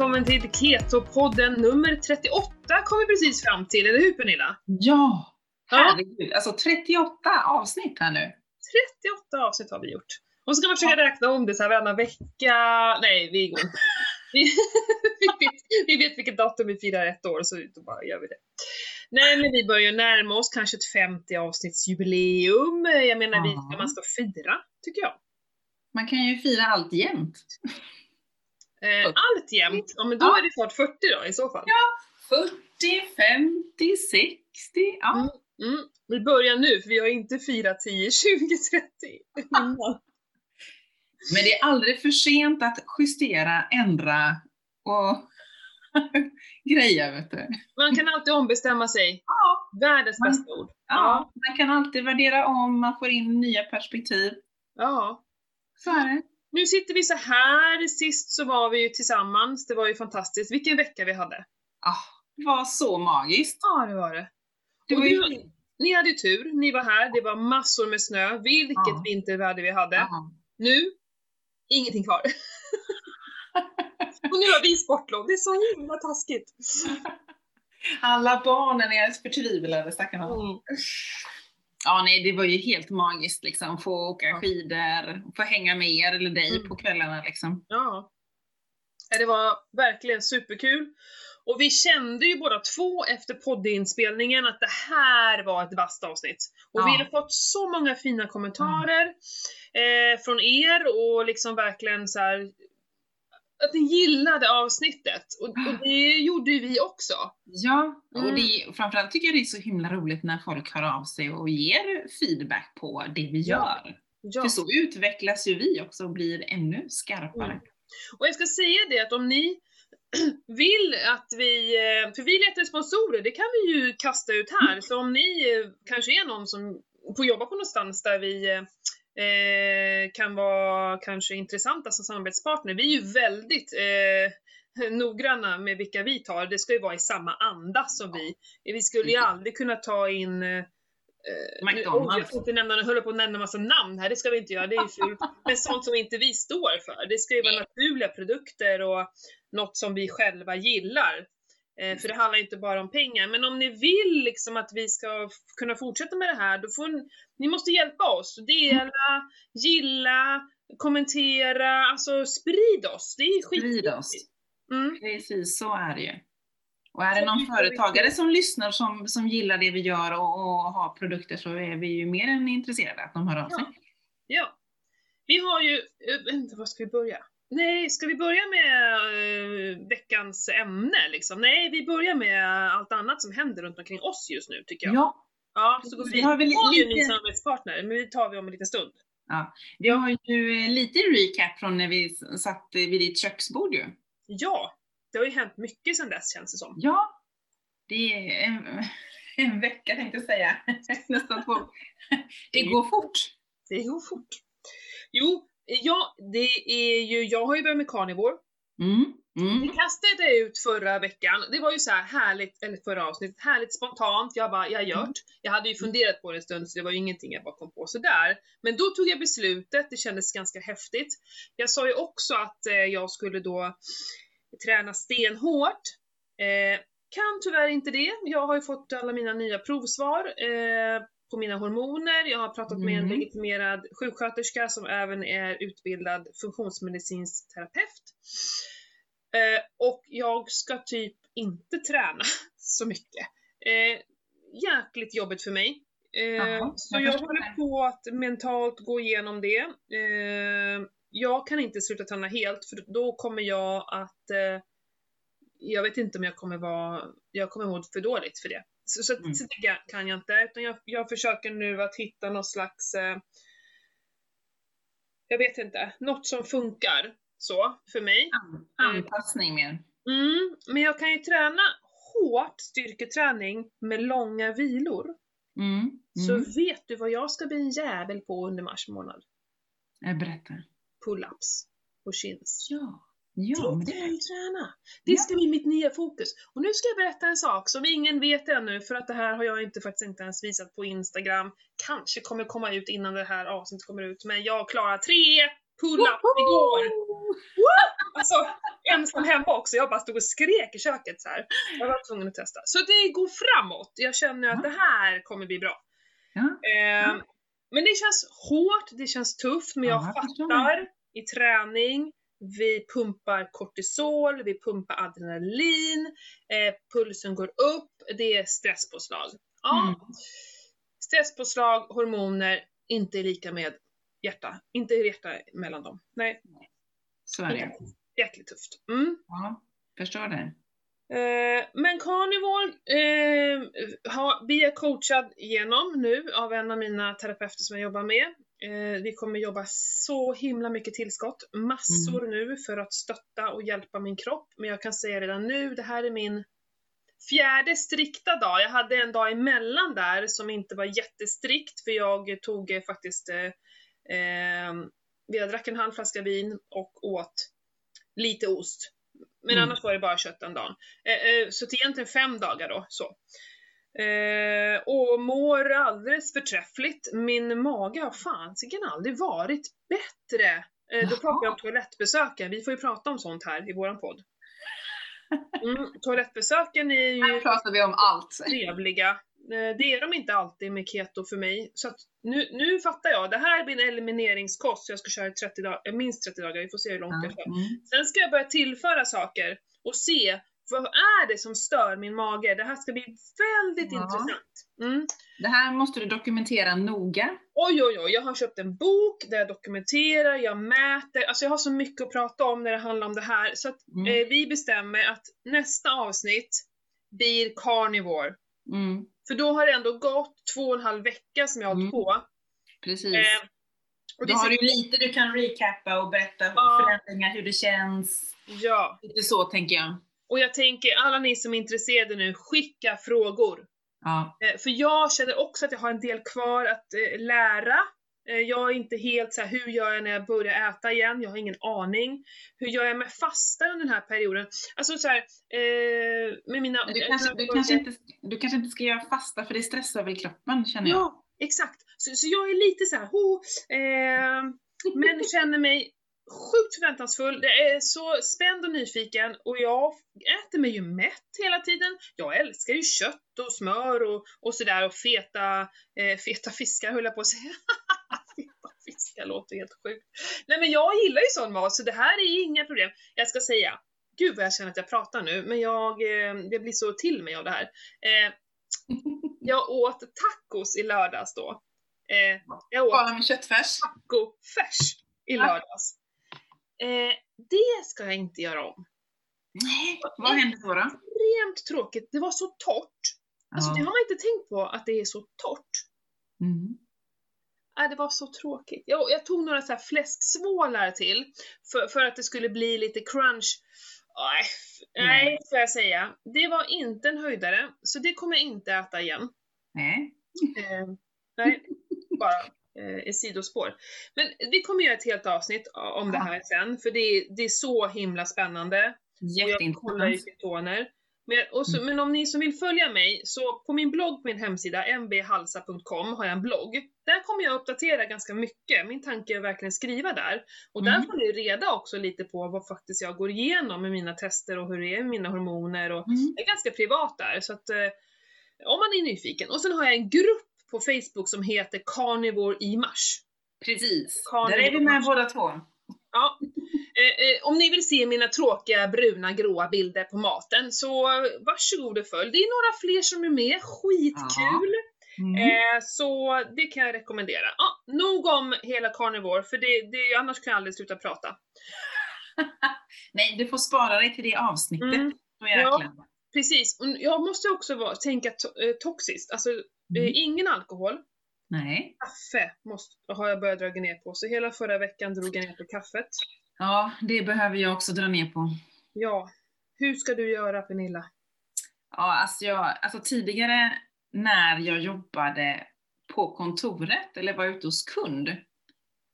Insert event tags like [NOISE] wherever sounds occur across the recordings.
välkommen till Keto-podden nummer 38 kom vi precis fram till, eller hur Pernilla? Ja! Ja. Herregud, alltså 38 avsnitt här nu. 38 avsnitt har vi gjort. Och så kan man försöka räkna om det så här varannan vecka. Nej, vi går. [LAUGHS] Vi, [LAUGHS] vi, vet, vi vet vilket datum vi firar ett år, så då bara gör vi det. Nej, men vi börjar närma oss kanske ett 50 avsnittsjubileum. Jag menar, vi ska, man ska fira, tycker jag. Man kan ju fira allt jämt. Eh, allt jämt. Ja, men då Ja. är det snart 40 då i så fall. 40, 50, 60. Ja. Mm. Mm. Vi börjar nu, för vi har inte firat 10, 20, 30 innan. Men det är aldrig för sent att justera, ändra och [LAUGHS] greja, vet du. Man kan alltid ombestämma sig. Ja. Världens Man- bästa ord. ja, man kan alltid värdera om, man får in nya perspektiv. Ja. Så är det. Nu sitter vi så här. Sist så var vi ju tillsammans. Det var ju fantastiskt. Vilken vecka vi hade. Ah, det var så magiskt. Ja, det var det. Det var ju... du- Ni hade ju tur. Ni var här. Det var massor med snö. Vilket Ja. vinterväder vi hade. Ja. Nu, ingenting kvar. Och nu har vi sportlov. Det är så himla taskigt. [LAUGHS] Alla barnen är förtvivlade, stackarna. Mm. Ja, nej, det var ju helt magiskt liksom. Få åka Ja. skidor, få hänga med er eller dig Mm. på kvällarna liksom. Ja. Det var verkligen superkul. Och vi kände ju båda två efter poddinspelningen att det här var ett vasst avsnitt. Och vi Ja. hade fått så många fina kommentarer eh, från er och liksom verkligen så här att ni gillade avsnittet. Och, och det gjorde ju vi också. Ja, och Mm. det, framförallt tycker jag det är så himla roligt när folk hör av sig och ger feedback på det vi gör. Ja. För så utvecklas ju vi också och blir ännu skarpare. Mm. Och jag ska säga det att om ni [CLEARS THROAT] vill att vi, eh, för vi letar sponsorer, det kan vi ju kasta ut här. Så om ni eh, kanske är någon som får jobba på någonstans där vi eh, kan vara kanske intressanta som samarbetspartner. Vi är ju väldigt eh, noggranna med vilka vi tar. Det ska ju vara i samma anda som vi. Vi skulle ju aldrig kunna ta in eh, Eh, McDonald's. jag får inte nämna, jag håller på att nämna massa namn här, det ska vi inte göra, det är ju fult. Men sånt som inte vi står för. Det ska ju vara naturliga produkter och något som vi själva gillar. Eh, för det handlar inte bara om pengar. Men om ni vill liksom att vi ska kunna fortsätta med det här, då får ni, ni måste hjälpa oss. Dela, gilla, kommentera, alltså sprid oss. Det är Sprid skitviktigt. oss. Mm. Precis, så är det ju. Och är det någon företagare som lyssnar som, som gillar det vi gör och, och har produkter så är vi ju mer än intresserade att de hör av sig. Ja. Ja. Vi har ju, äh, vänta, var ska vi börja? Nej, ska vi börja med eh, veckans ämne liksom? Nej, vi börjar med allt annat som händer runt omkring oss just nu tycker jag. Ja, Ja, så går vi, Vi har väl vi har ju en ny lite- samarbetspartner, men det tar vi om en liten stund. vi har ju eh, lite recap från när vi satt eh, vid ditt köksbord ju. Ja, det har ju hänt mycket sedan dess känns det som. Ja, det är en, [LAUGHS] en vecka tänkte jag säga. [LAUGHS] Nästan två. Det går fort. Det går fort. Jo, ja, det är ju, jag har ju börjat med carnivore. Mm. Vi Mm. kastade ut förra veckan, det var ju så här härligt, eller förra avsnittet, härligt spontant, jag bara, jag det. Jag hade ju funderat på det en stund så det var ju ingenting jag bara kom på sådär. Men då tog jag beslutet, det kändes ganska häftigt. Jag sa ju också att eh, jag skulle då träna stenhårt. Eh, kan tyvärr inte det, jag har ju fått alla mina nya provsvar eh, på mina hormoner, jag har pratat med en Mm. legitimerad sjuksköterska som även är utbildad funktionsmedicinsk terapeut. Eh, och jag ska typ inte träna [LAUGHS] så mycket. Eh, jäkligt jobbigt för mig. Eh, Jaha, så jag jag, håller på att mentalt gå igenom det. Eh, jag kan inte sluta träna helt för då kommer jag att eh, jag vet inte om jag kommer vara, jag kommer må för dåligt för det. Så, så, Mm. så det kan jag inte, utan jag, jag försöker nu att hitta någon slags, eh, jag vet inte, något som funkar så för mig. An- Anpassning mer. Mm, men jag kan ju träna hårt styrketräning med långa vilor. Mm. Så Mm. vet du vad jag ska bli en jävel på under mars månad? Jag berättar. Pull-ups och chins. Ja. Ja, men det kan jag träna. Det ska bli mitt nya fokus. Och nu ska jag berätta en sak som ingen vet ännu för att det här har jag inte faktiskt inte ens visat på Instagram. Kanske kommer komma ut innan det här avsnittet kommer ut men jag klarar tre pull-ups igår! Alltså, ensam hemma också. Jag bara stod och skrek i köket så här. Jag var tvungen att testa. Så det går framåt. Jag känner att det här kommer bli bra. Ja. Eh, men det känns hårt, det känns tufft, men jag fattar i träning. Vi pumpar kortisol, vi pumpar adrenalin, eh, pulsen går upp, det är stresspåslag. Ja, Mm. stresspåslag, hormoner, inte lika med hjärta. Inte hjärta mellan dem. Nej, Så är det. jäkligt tufft. Mm. Ja, förstår det. Eh, men Carnivore eh, har, blir jag coachad igenom nu av en av mina terapeuter som jag jobbar med. Eh, vi kommer jobba så himla mycket tillskott, massor nu för att stötta och hjälpa min kropp. Men jag kan säga redan nu, det här är min fjärde strikta dag. Jag hade en dag emellan där som inte var jättestrikt för jag tog eh, faktiskt eh, eh, jag drack en halv flaska vin och åt lite ost. Men Mm. annars var det bara kött den dagen. Eh, eh, så till egentligen fem dagar då. Så. Eh, och mår alldeles förträffligt. Min mage har fasiken aldrig varit bättre. Eh, då pratar jag om toalettbesöken. Vi får ju prata om sånt här i våran podd. Mm, toalettbesöken är ju Här pratar vi om allt. trevliga. Eh, Det är de inte alltid med keto för mig. Så nu, nu fattar jag, det här blir en elimineringskost, så jag ska köra i 30 dagar, minst 30 dagar, vi får se hur långt jag kör. Mm. Sen ska jag börja tillföra saker och se vad är det som stör min mage? Det här ska bli väldigt Ja. intressant. Mm. Det här måste du dokumentera noga. Oj, oj, oj, jag har köpt en bok där jag dokumenterar, jag mäter, alltså jag har så mycket att prata om när det handlar om det här. Så att Mm. eh, vi bestämmer att nästa avsnitt blir carnivore. Mm. För då har det ändå gått två och en halv vecka som jag har hållit Mm. på. Precis. Eh, och Då har så, du lite du kan recappa och berätta Ja. förändringar, hur det känns. ja, Lite så tänker jag. Och jag tänker alla ni som är intresserade nu, skicka frågor. Ja. Eh, för jag känner också att jag har en del kvar att eh, lära. Eh, jag är inte helt så här, hur gör jag när jag börjar äta igen? Jag har ingen aning. Hur gör jag med fasta under den här perioden? Alltså så här, med mina... Du, kanske, du, kanske inte, du kanske inte ska göra fasta för det stressar väl kroppen känner jag. Ja, exakt. Så, så jag är lite så här, ho, eh, men känner mig sjukt förväntansfull. Det är så spänd och nyfiken och jag äter mig ju mätt hela tiden. Jag älskar ju kött och smör och, och sådär och feta, eh, feta fiskar höll jag på att säga. [LAUGHS] feta fiskar låter helt sjukt. Nej men jag gillar ju sån mat så det här är inga problem. Jag ska säga, gud vad jag känner att jag pratar nu, men jag, eh, det blir så till mig av det här. Eh, jag åt tacos i lördags då. Eh, jag åt Skala med köttfärs. tacofärs i lördags. Eh, det ska jag inte göra om. Nej, vad hände då? då? Extremt tråkigt. Det var så torrt. Alltså Ja. det har man inte tänkt på, att det är så torrt. Mm. Nej, det var så tråkigt. Jag, jag tog några så här fläsksvålar till för, för att det skulle bli lite crunch. Nej, f- nej, Nej. får jag säga. Det var inte en höjdare, så det kommer jag inte äta igen. Nej. Eh, nej, bara ett sidospår. Men vi kommer göra ett helt avsnitt om det här sen, för det är, det är så himla spännande. Och jag kollar ju Jätteintressant. ketoner. Men, så, men om ni som vill följa mig, så på min blogg på min hemsida, mbhalsa.com, har jag en blogg. Där kommer jag uppdatera ganska mycket. Min tanke är att verkligen skriva där. Och där Mm. får ni reda också lite på vad faktiskt jag går igenom med mina tester och hur det är med mina hormoner. Och Mm. det är ganska privat där, så att eh, om man är nyfiken. Och sen har jag en grupp på Facebook som heter Carnivore i mars. Precis. Carnivore Där är vi med båda två. Ja. Eh, eh, om ni vill se mina tråkiga bruna gråa bilder på maten så varsågod och följ. Det är några fler som är med, skitkul! Mm. Eh, så det kan jag rekommendera. Ja, nog om hela carnivore för det, det, annars kan jag aldrig sluta prata. [LAUGHS] Nej, du får spara dig till det avsnittet. Mm, jäklar. Precis, och jag måste också vara, tänka to, eh, toxiskt. Alltså, eh, Mm. ingen alkohol. Nej. Kaffe måste, har jag börjat dra ner på, så hela förra veckan drog jag ner på kaffet. Ja, det behöver jag också dra ner på. Ja, hur ska du göra Pernilla? Ja, alltså, jag, alltså tidigare när jag jobbade på kontoret eller var ute hos kund,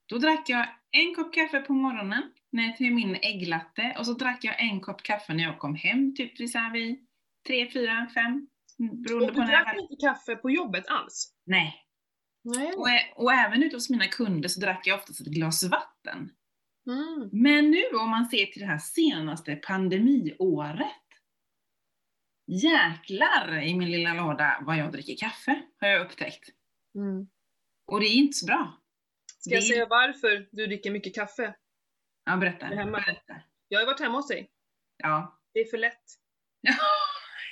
då drack jag en kopp kaffe på morgonen ner till min ägglatte och så drack jag en kopp kaffe när jag kom hem, typ vid tre, fyra, fem, mm, beroende Och på du när jag drack hade... inte kaffe på jobbet alls? Nej. Nej. Och, och även ute hos mina kunder så drack jag oftast ett glas vatten. Mm. Men nu om man ser till det här senaste pandemiåret. Jäklar i min lilla låda vad jag dricker kaffe, har jag upptäckt. Mm. Och det är inte så bra. Ska jag Det- säga varför du dricker mycket kaffe? Ja, berätta. Hemma. berätta. Jag har varit hemma hos dig. Ja. Det är för lätt. [LAUGHS]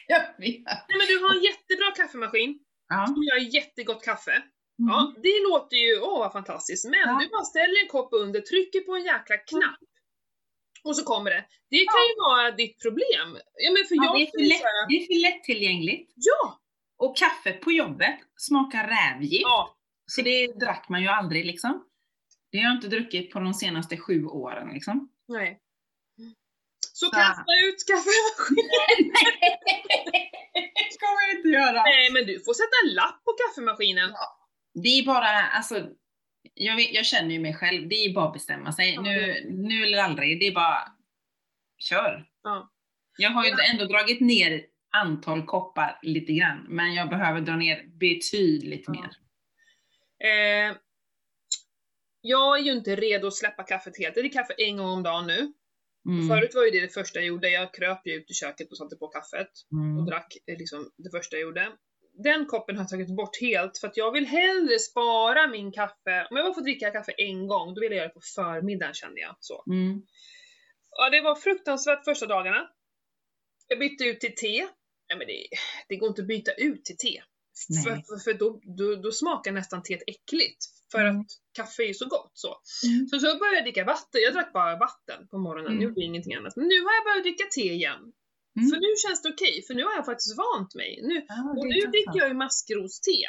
[LAUGHS] jag vet. Nej men du har en jättebra kaffemaskin Ja. som gör jättegott kaffe. Mm. Ja, det låter ju, åh vad fantastiskt. Men Ja. du bara ställer en kopp under, trycker på en jäkla knapp. Och så kommer det. Det kan ju vara ditt problem. Ja men för Ja, jag det, är för lätt, så här, det är för lättillgängligt. Ja! Och kaffe på jobbet smakar rävgift. Ja. Så det drack man ju aldrig liksom. Det har jag inte druckit på de senaste sju åren liksom. Nej. Så kasta ut kaffemaskinen. [LAUGHS] det ska man inte göra. Nej men du får sätta en lapp på kaffemaskinen. Det är bara, alltså, jag, vet, jag känner ju mig själv, det är bara att bestämma sig. Ja, Nu, nu eller aldrig, det är bara, kör. Ja. Jag har ju Ja. ändå dragit ner antal koppar lite grann, men jag behöver dra ner betydligt Ja. mer. Eh, jag är ju inte redo att släppa kaffet helt. Jag dricker kaffe en gång om dagen nu. Mm. Förut var ju det det första jag gjorde. Jag kröp ju ut i köket och satte på kaffet. och Mm. drack eh, liksom det första jag gjorde. Den koppen har jag tagit bort helt för att jag vill hellre spara min kaffe. Om jag bara får dricka kaffe en gång, då vill jag göra det på förmiddagen kände jag. Så. Mm. Ja, det var fruktansvärt första dagarna. Jag bytte ut till te. Nej, men det, det går inte att byta ut till te. Nej. För, för, för då, då, då smakar nästan teet äckligt. För Mm. att kaffe är så gott så. Mm. Så, så började jag dricka vatten. Jag drack bara vatten på morgonen, Mm. gjorde ingenting annat. Men nu har jag börjat dricka te igen. Mm. För nu känns det okej, för nu har jag faktiskt vant mig. Nu, Ja, och nu dricker jag ju maskroste. [GASPS]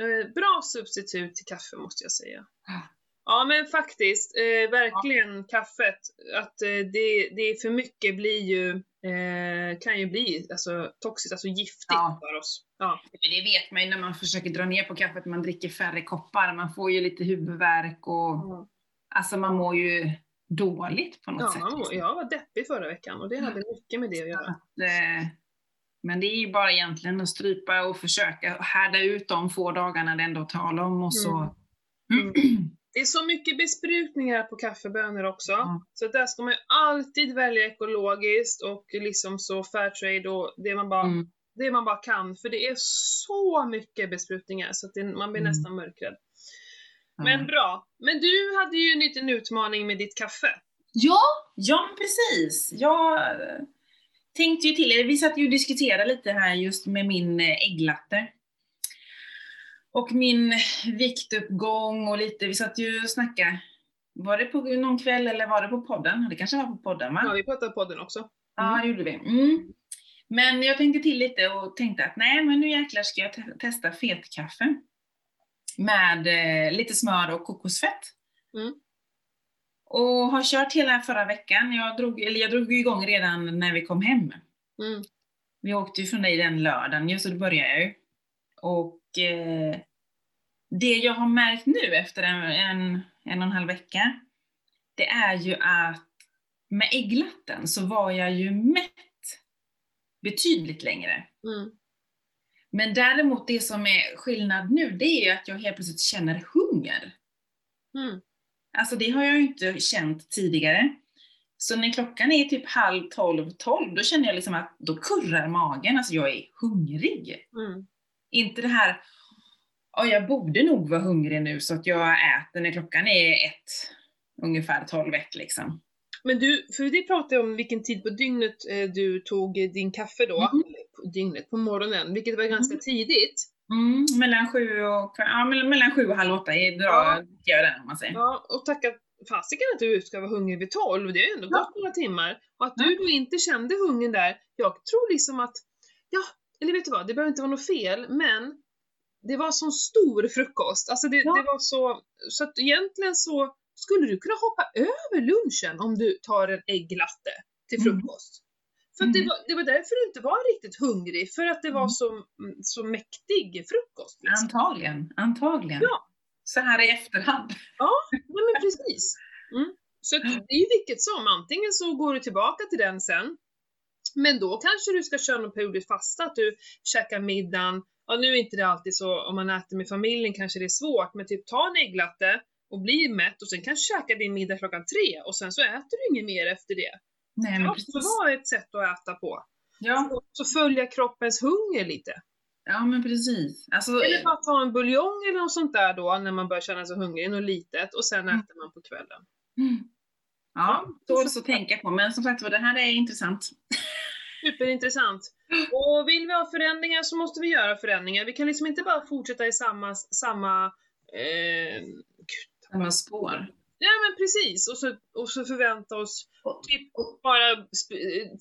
Eh, bra substitut till kaffe måste jag säga. Ja. Ja men faktiskt, eh, verkligen kaffet. Att eh, det, det är för mycket blir ju, eh, kan ju bli alltså, toxiskt, alltså giftigt Ja. för oss. Ja. Det vet man ju när man försöker dra ner på kaffet, man dricker färre koppar, man får ju lite huvudvärk och alltså man mår ju dåligt på något Ja, sätt. liksom. jag var deppig förra veckan och det hade mycket med det att göra. Att, eh, men det är ju bara egentligen att strypa och försöka härda ut de få dagarna det ändå talar om och så. Mm. [CLEARS THROAT] Det är så mycket besprutningar på kaffebönor också. Ja. Så där ska man ju alltid välja ekologiskt och liksom så fairtrade och det man bara, Mm. det man bara kan. För det är så mycket besprutningar så att det, man blir Mm. nästan mörkrädd. Men bra. Men du hade ju en liten utmaning med ditt kaffe. Ja, ja precis. Jag eh, tänkte ju till vi satt ju och diskuterade lite här just med min eh, ägglatte. Och min viktuppgång och lite, vi satt ju och snackade. Var det på någon kväll eller var det på podden? Det kanske var på podden va? Ja, vi pratade på den också. Ja, det gjorde vi. Mm. Men jag tänkte till lite och tänkte att nej, men nu jäklar ska jag te- testa fetkaffe. Med eh, lite smör och kokosfett. Mm. Och har kört hela förra veckan. Jag drog, eller jag drog igång redan när vi kom hem. Mm. Vi åkte ju från dig den lördagen, just så då började jag ju. Och eh, det jag har märkt nu efter en, en, en och en halv vecka, det är ju att med ägglatten så var jag ju mätt betydligt längre. Mm. Men däremot det som är skillnad nu, det är ju att jag helt plötsligt känner hunger. Mm. Alltså det har jag ju inte känt tidigare. Så när klockan är typ halv tolv, tolv, då känner jag liksom att då kurrar magen, alltså jag är hungrig. Mm. Inte det här, ja jag borde nog vara hungrig nu så att jag äter när klockan är ett, ungefär tolv, ett liksom. Men du, för vi pratade om vilken tid på dygnet eh, du tog din kaffe då. Eller På dygnet, på morgonen, vilket var ganska Mm. tidigt. Mm, mellan sju och, ja, mellan, mellan sju och halv åtta är bra, Ja. gör den om man säger. Ja, och tacka fasiken att du ska vara hungrig vid 12, det har ju ändå Ja. gått några timmar. Och att du då inte kände hungern där, jag tror liksom att, ja, eller vet du vad, det behöver inte vara något fel, men det var sån stor frukost. Alltså det, Ja. det var så, så att egentligen så skulle du kunna hoppa över lunchen om du tar en ägglatte till Mm. frukost. För att det, Mm. var, det var därför du inte var riktigt hungrig, för att det var Mm. så, så mäktig frukost. Liksom. Antagligen, antagligen. Ja. Så här i efterhand. Ja, men precis. Mm. Så det är ju vilket som, antingen så går du tillbaka till den sen, men då kanske du ska köra någon periodiskt fasta, att du käkar middagen, ja nu är inte det alltid så, om man äter med familjen kanske det är svårt, men typ ta en ägglatte, och blir mätt och sen kanske käka din middag klockan tre och sen så äter du inget mer efter det. Nej, Det också vara ett sätt att äta på. Ja, Så följa kroppens hunger lite. ja, men precis. Alltså, Eller bara ta en buljong eller något sånt där då när man börjar känna sig hungrig, något litet och sen Mm. äter man på kvällen. Mm. Ja, tåls att tänka på. Men som sagt var, det här är intressant. Superintressant. Och vill vi ha förändringar så måste vi göra förändringar. Vi kan liksom inte bara fortsätta i samma, samma eh, gud, Samma spår. Ja men precis, och så, och så förvänta oss typ bara eh,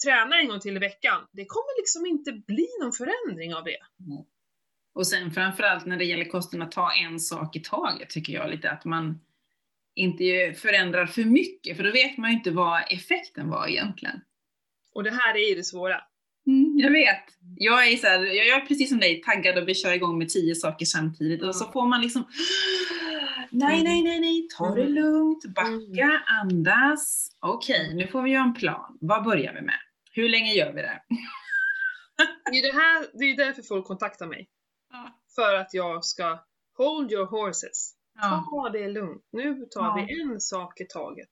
träna en gång till i veckan. Det kommer liksom inte bli någon förändring av det. Och sen framförallt när det gäller kosten att ta en sak i taget tycker jag lite att man inte förändrar för mycket för då vet man ju inte vad effekten var egentligen. Och det här är ju det svåra. Mm, jag vet. Jag är, så här, jag är precis som dig taggad och vill köra igång med tio saker samtidigt och så får man liksom [GASPS] Nej, nej, nej, nej, ta det Mm. lugnt, backa, andas. Okej, nu får vi göra en plan. Vad börjar vi med? Hur länge gör vi det? Det är, det här, det är därför folk kontaktar mig. Ja. För att jag ska hold your horses. Ja, Ta det lugnt. Nu tar Ja. vi en sak i taget.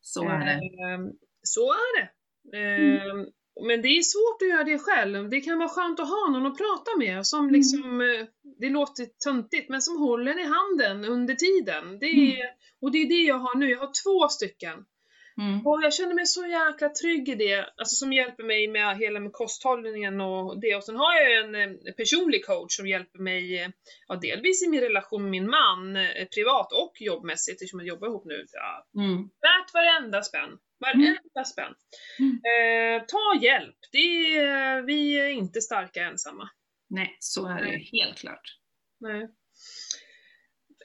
så är det. Ehm, Så är det. Ehm, Men det är svårt att göra det själv. Det kan vara skönt att ha någon att prata med som Mm. liksom, eh, det låter töntigt, men som håller en i handen under tiden. Det Mm. är, Och det är det jag har nu. Jag har två stycken. Mm. Och jag känner mig så jäkla trygg i det, alltså som hjälper mig med hela med kosthållningen och det. Och sen har jag en eh, personlig coach som hjälper mig, eh, ja, delvis i min relation med min man, privat och jobbmässigt, eftersom jag jobbar ihop nu. Ja, Mm. värt varenda spänn. Varenda spänn. Mm. Eh, ta hjälp. Det är, vi är inte starka ensamma. Nej, så är det helt klart. Nej.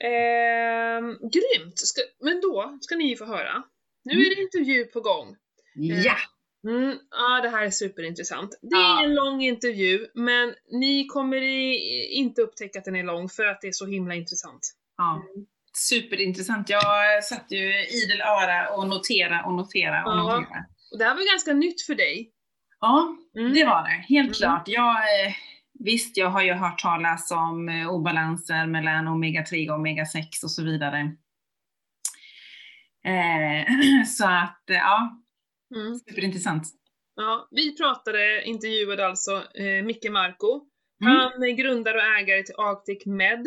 Eh, grymt! Ska, men då ska ni få höra. Nu är det intervju på gång. Ja! Mm, ja, det här är superintressant. Det är Ja. en lång intervju, men ni kommer i, inte upptäcka att den är lång för att det är så himla intressant. ja. Superintressant. Jag satt ju idel öra och notera och notera och Ja. notera. Och det här var ganska nytt för dig. Ja, Mm. det var det. Helt Mm. klart. Jag, eh, visst, jag har ju hört talas om eh, obalanser mellan omega-3 och omega-6 och så vidare. Eh, [CLEARS THROAT] så att, eh, ja, Mm. superintressant. Ja, vi pratade, intervjuade alltså eh, Micke Marco. Mm. Han är grundare och ägare till Arctic Med,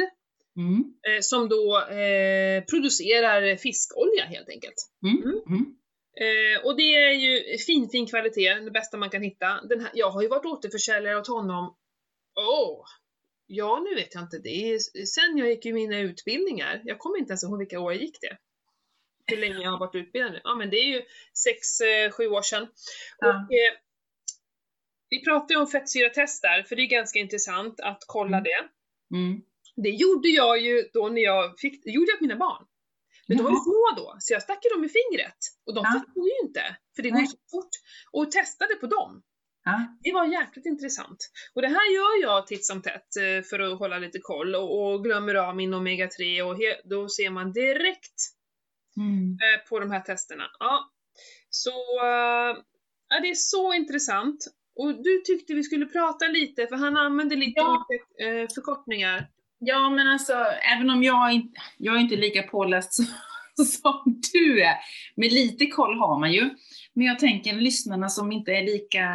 Mm. eh, som då eh, producerar fiskolja helt enkelt. Mm. Mm. Mm. Eh, och det är ju fin, fin kvalitet, det bästa man kan hitta. Här, jag har ju varit återförsäljare åt honom, åh, ja nu vet jag inte, det är sen jag gick ju mina utbildningar. Jag kommer inte ens ihåg vilka år jag gick det. Hur länge jag har varit utbildad nu. Ja men det är ju sex, eh, sju år sedan. Och, eh, vi pratade ju om fettsyratest där, för det är ganska intressant att kolla Mm. det. Mm. Det gjorde jag ju då när jag fick, det gjorde jag mina barn. Men de var små då, så jag stack ju dem i fingret. Och de Ja. förstod ju inte, för det går så fort. Och testade på dem. Ja. Det var jäkligt intressant. Och det här gör jag titt som tätt eh, för att hålla lite koll och, och glömmer av min omega-3 och he, då ser man direkt Mm. eh, på de här testerna. Ja. Så, eh, ja, det är så intressant. Och du tyckte vi skulle prata lite, för han använde lite Ja. olika förkortningar. Ja, men alltså, även om jag inte, jag är inte lika påläst som, som du är, men lite koll har man ju. Men jag tänker lyssnarna som inte är lika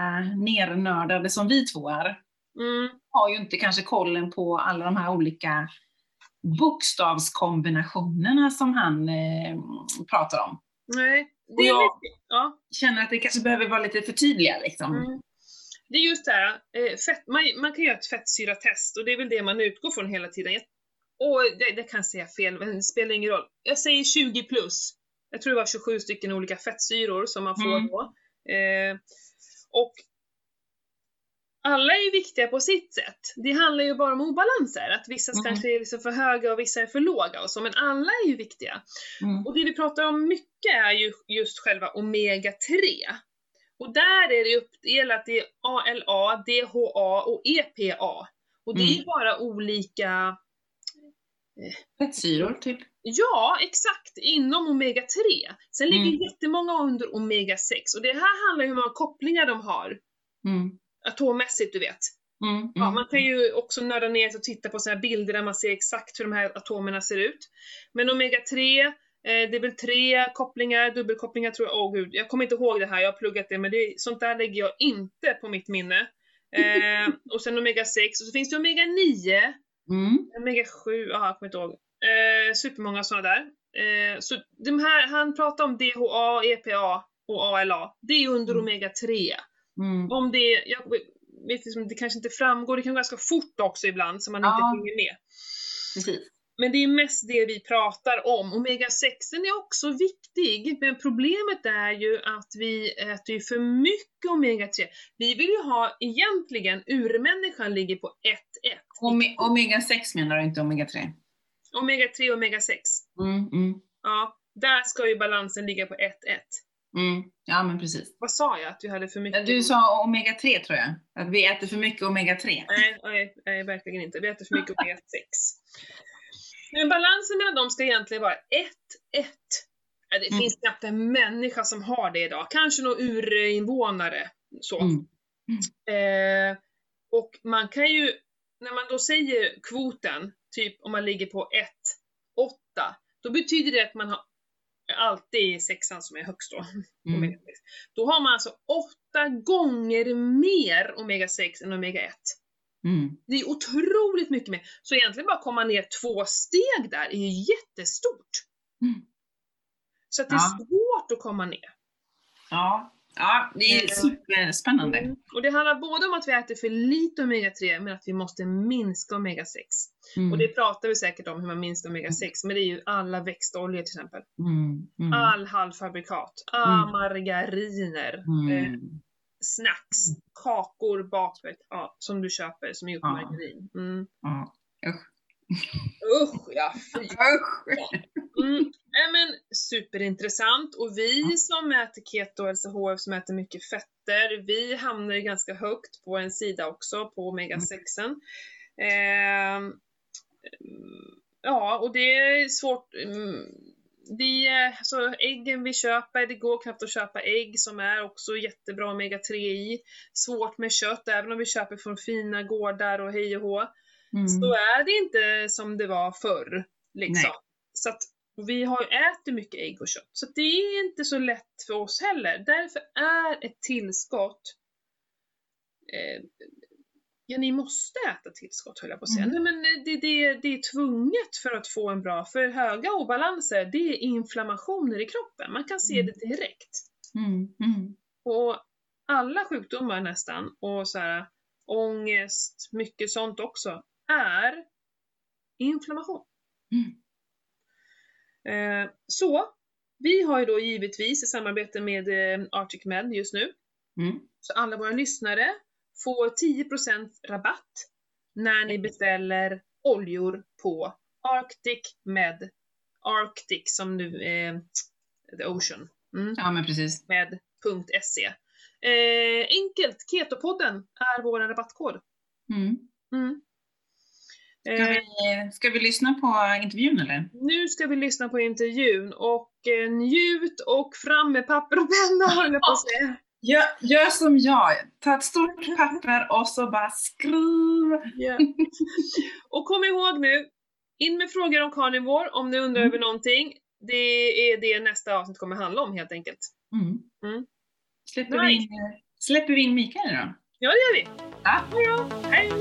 nernördade som vi två är, Mm. har ju inte kanske kollen på alla de här olika bokstavskombinationerna som han eh, pratar om. Nej, det Och är jag- lite, ja. Känner att det kanske behöver vara lite förtydliga liksom. Mm. Det är just det här, eh, fett, man, man kan göra ett fettsyratest och det är väl det man utgår från hela tiden. Jag- Och det, det kan säga fel, men det spelar ingen roll. Jag säger 20 plus. Jag tror det var 27 stycken olika fettsyror som man får Mm. då. Eh, och alla är ju viktiga på sitt sätt. Det handlar ju bara om obalanser, att vissa Mm. kanske är liksom för höga och vissa är för låga och så, men alla är ju viktiga. Mm. Och det vi pratar om mycket är ju just själva omega-3. Och där är det uppdelat i ALA, DHA och EPA. Och det är Mm. bara olika, Fettsyror, typ. ja exakt, inom omega-3. Sen ligger Mm. jättemånga under omega-6 och det här handlar ju om hur många kopplingar de har. Mm. Atommässigt du vet. Mm, Ja, mm. man kan ju också nörda ner sig och titta på såna här bilder där man ser exakt hur de här atomerna ser ut. Men omega-3, eh, det är väl tre kopplingar, dubbelkopplingar tror jag. Åh gud, jag kommer inte ihåg det här, jag har pluggat det, men det, sånt där lägger jag inte på mitt minne. Eh, [LAUGHS] och sen omega-6, och så finns det omega-9, Mm. omega-7, jaha, jag kommer inte ihåg. Eh, supermånga sådana där. Eh, så de här, han pratar om DHA, EPA och ALA. Det är under Mm. omega-3. Mm. Om det, jag vet liksom, det kanske inte framgår, det kan gå ganska fort också ibland så man inte Ja. hänger med. Precis. Men det är mest det vi pratar om. Omega-6 är också viktig, men problemet är ju att vi äter ju för mycket omega-3. Vi vill ju ha, egentligen, urmänniskan ligger på 1-1. Ome- Omega-6 menar du, inte omega-3? Omega-3 och omega-6. Mm, mm, Ja, där ska ju balansen ligga på 1-1. mm. Ja, men precis. Vad sa jag? Att vi hade för mycket? Du sa omega-3 tror jag. Att vi äter för mycket omega-3. Nej, nej, nej, verkligen inte. Vi äter för mycket omega-6. Men balansen mellan dem ska egentligen vara 1-1. Ja, det Mm. finns knappt en människa som har det idag. Kanske någon urinvånare. Så. Mm. Eh, och man kan ju, när man då säger kvoten, typ om man ligger på 1-8, då betyder det att man har alltid sexan som är högst då. Mm. Omega-6. Då har man alltså åtta gånger mer omega-6 än omega-1. Mm. Det är otroligt mycket mer. Så egentligen bara komma ner två steg där är ju jättestort. Mm. Så att det är Ja. svårt att komma ner. Ja. ja, det är Mm. superspännande. Mm. Och det handlar både om att vi äter för lite omega-3 men att vi måste minska omega-6. Mm. Och det pratar vi säkert om hur man minskar omega-6 men det är ju alla växtoljor till exempel. Mm. Mm. All halvfabrikat, ah, Mm. margariner, eh, Mm. Snacks, kakor, bakverk, ja, som du köper som är gjort Ja. margarin. Mm. Ja. Usch. Usch ja, fy [LAUGHS] Usch. Mm. Nej, men superintressant och vi som äter keto och LCHF som äter mycket fetter, vi hamnar ju ganska högt på en sida också på omega-6. Eh, ja, och det är svårt. mm, Vi, alltså äggen vi köper, det går knappt att köpa ägg som är också jättebra omega-3 i. Svårt med kött, även om vi köper från fina gårdar och hej och hå Mm. så är det inte som det var förr. Liksom. Nej. Så att, vi har ätit mycket ägg och kött, så det är inte så lätt för oss heller. Därför är ett tillskott eh, Ja, ni måste äta tillskott höll jag på att säga. Mm. Nej, men det, det, det är tvunget för att få en bra, för höga obalanser, det är inflammationer i kroppen. Man kan se Mm. det direkt. Mm. Mm. Och alla sjukdomar nästan, och så här, ångest, mycket sånt också, är inflammation. Mm. Eh, så, vi har ju då givetvis i samarbete med eh, Arctic Med just nu, Mm. så alla våra lyssnare får 10% rabatt när ni beställer oljor på Arctic Med. Arctic som nu är the ocean. Mm Ja, men precis. med .se. Eh, enkelt, Ketopodden är vår rabattkod. Mm. Mm. Ska, Eh, vi, ska vi lyssna på intervjun eller? nu ska vi lyssna på intervjun och eh, njut och fram med papper och penna höll jag på att säga. [LAUGHS] Gör, gör som jag. Ta ett stort [LAUGHS] papper och så bara skriv. Ja. [LAUGHS] Och kom ihåg nu, in med frågor om carnivore om ni undrar Mm. över någonting. Det är det nästa avsnitt kommer handla om helt enkelt. Mm. Mm. Släpper, vi in, släpper vi in Mikael då? Ja, det gör vi. Ja. Hej!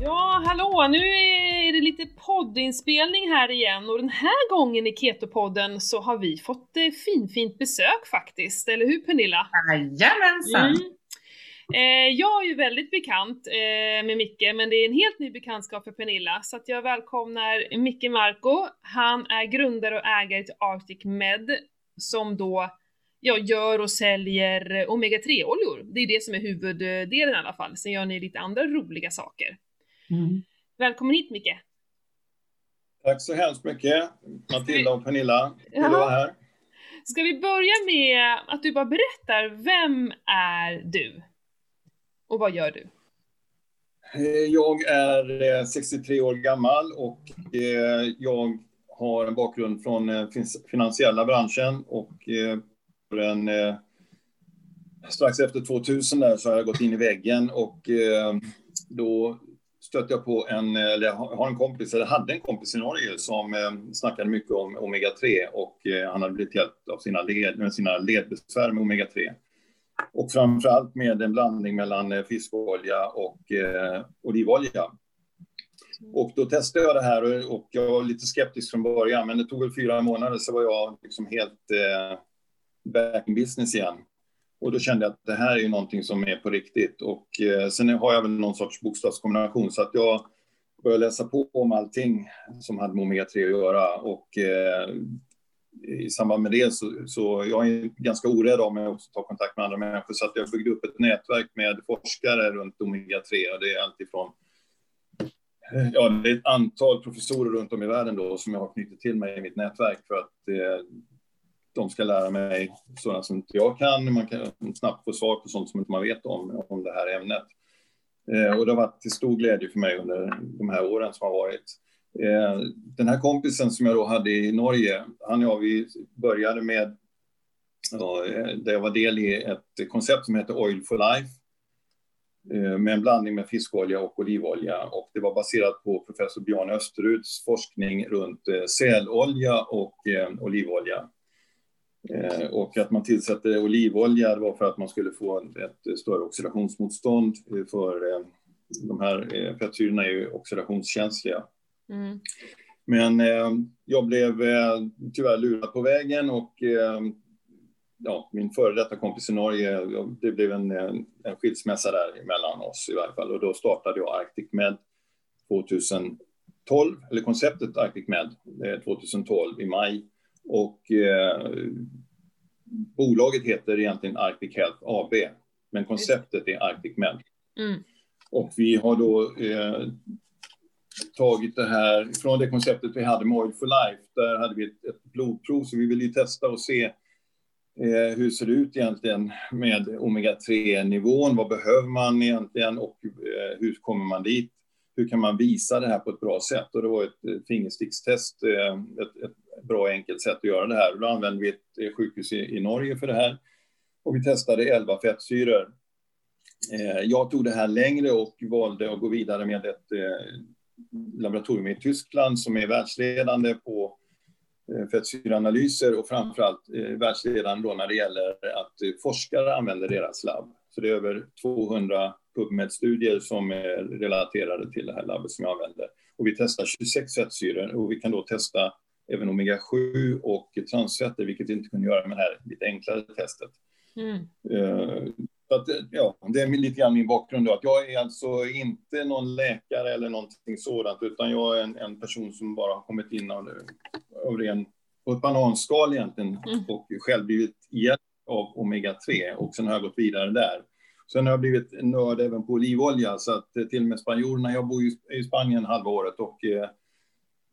Ja, hallå! Nu är lite poddinspelning här igen och den här gången i Keto-podden så har vi fått eh, finfint besök faktiskt, eller hur Pernilla? Jajamensan! Mm. Eh, jag är ju väldigt bekant eh, med Micke, men det är en helt ny bekantskap för Pernilla, så att jag välkomnar Micke Marco. Han är grundare och ägare till Arctic Med, som då ja, gör och säljer eh, omega-3-oljor. Det är det som är huvuddelen i alla fall. Sen gör ni lite andra roliga saker. Mm. Välkommen hit Micke! Tack så hemskt mycket, Matilda och Pernilla. Ja. att vara här. Ska vi börja med att du bara berättar, vem är du? Och vad gör du? Eh, Jag är eh, 63 år gammal och eh, jag har en bakgrund från eh, finansiella branschen och eh, en, eh, strax efter 2000 där så har jag gått in i väggen och då stötte jag på en, eller jag har en kompis, eller hade en kompis i Norge som eh, snackade mycket om omega-3 och eh, han hade blivit hjälpt av sina, led, med sina ledbesvär med omega-3. Och framförallt med en blandning mellan eh, fiskolja och eh, olivolja. Och då testade jag det här och jag var lite skeptisk från början, men det tog väl fyra månader så var jag liksom helt eh, back in business igen. Och då kände jag att det här är ju någonting som är på riktigt. Och eh, sen har jag väl någon sorts bokstavskombination så att jag började läsa på om allting som hade med omega-3 att göra. Och eh, i samband med det så, så jag är ganska orädd om jag också tar kontakt med andra människor så att jag byggde upp ett nätverk med forskare runt omega-3 och det är alltifrån ja, det är ett antal professorer runt om i världen då som jag har knutit till mig i mitt nätverk för att eh, de ska lära mig sådant som inte jag kan. Man kan snabbt få svar på sånt som inte man vet om, om det här ämnet. Eh, och det har varit till stor glädje för mig under de här åren som har varit. Eh, den här kompisen som jag då hade i Norge, han och jag, vi började med, ja, eh, där jag var del i ett koncept som heter Oil for Life Eh, med en blandning med fiskolja och olivolja. Och det var baserat på professor Björn Österuds forskning runt eh, sälolja och eh, olivolja eh. Och att man tillsatte olivolja var för att man skulle få ett större oxidationsmotstånd för de här fettsyrorna är ju oxidationskänsliga. Mm. Men jag blev tyvärr lurad på vägen och ja, min före detta kompis i Norge, det blev en, en skilsmässa där mellan oss i varje fall. Och då startade jag Arctic Med 2012, eller konceptet Arctic Med 2012 i maj. Och eh, bolaget heter egentligen Arctic Health AB, men konceptet är Arctic Med. Mm. Och vi har då eh, tagit det här från det konceptet vi hade med Oil for Life. Där hade vi ett, ett blodprov, så vi ville ju testa och se Eh, hur ser det ut egentligen med omega-3-nivån? Vad behöver man egentligen och eh, hur kommer man dit? Hur kan man visa det här på ett bra sätt? Och det var ett fingerstickstest, eh, ett, ett bra enkelt sätt att göra det här. då använde vi ett eh, sjukhus i, i Norge för det här. Och vi testade 11 fettsyror. Eh, jag tog det här längre och valde att gå vidare med ett eh, laboratorium i Tyskland som är världsledande på Eh, fettsyraanalyser och framförallt eh, världsledande då när det gäller att eh, forskare använder deras labb. Så det är över 200 PubMed-studier som är relaterade till det här labbet som jag använder. Och vi testar 26 fettsyror och vi kan då testa även omega-7 och transfetter, vilket vi inte kunde göra med det här lite enklare testet. Mm. Så att, ja, det är lite grann min bakgrund då, att jag är alltså inte någon läkare eller någonting sådant, utan jag är en, en person som bara har kommit in av, av ren, på ett bananskal egentligen, mm. och själv blivit hjälpt av omega-3 och sen har jag gått vidare där. Sen har jag blivit nörd även på olivolja, så att till och med spanjorerna, jag bor i Spanien halva året och eh,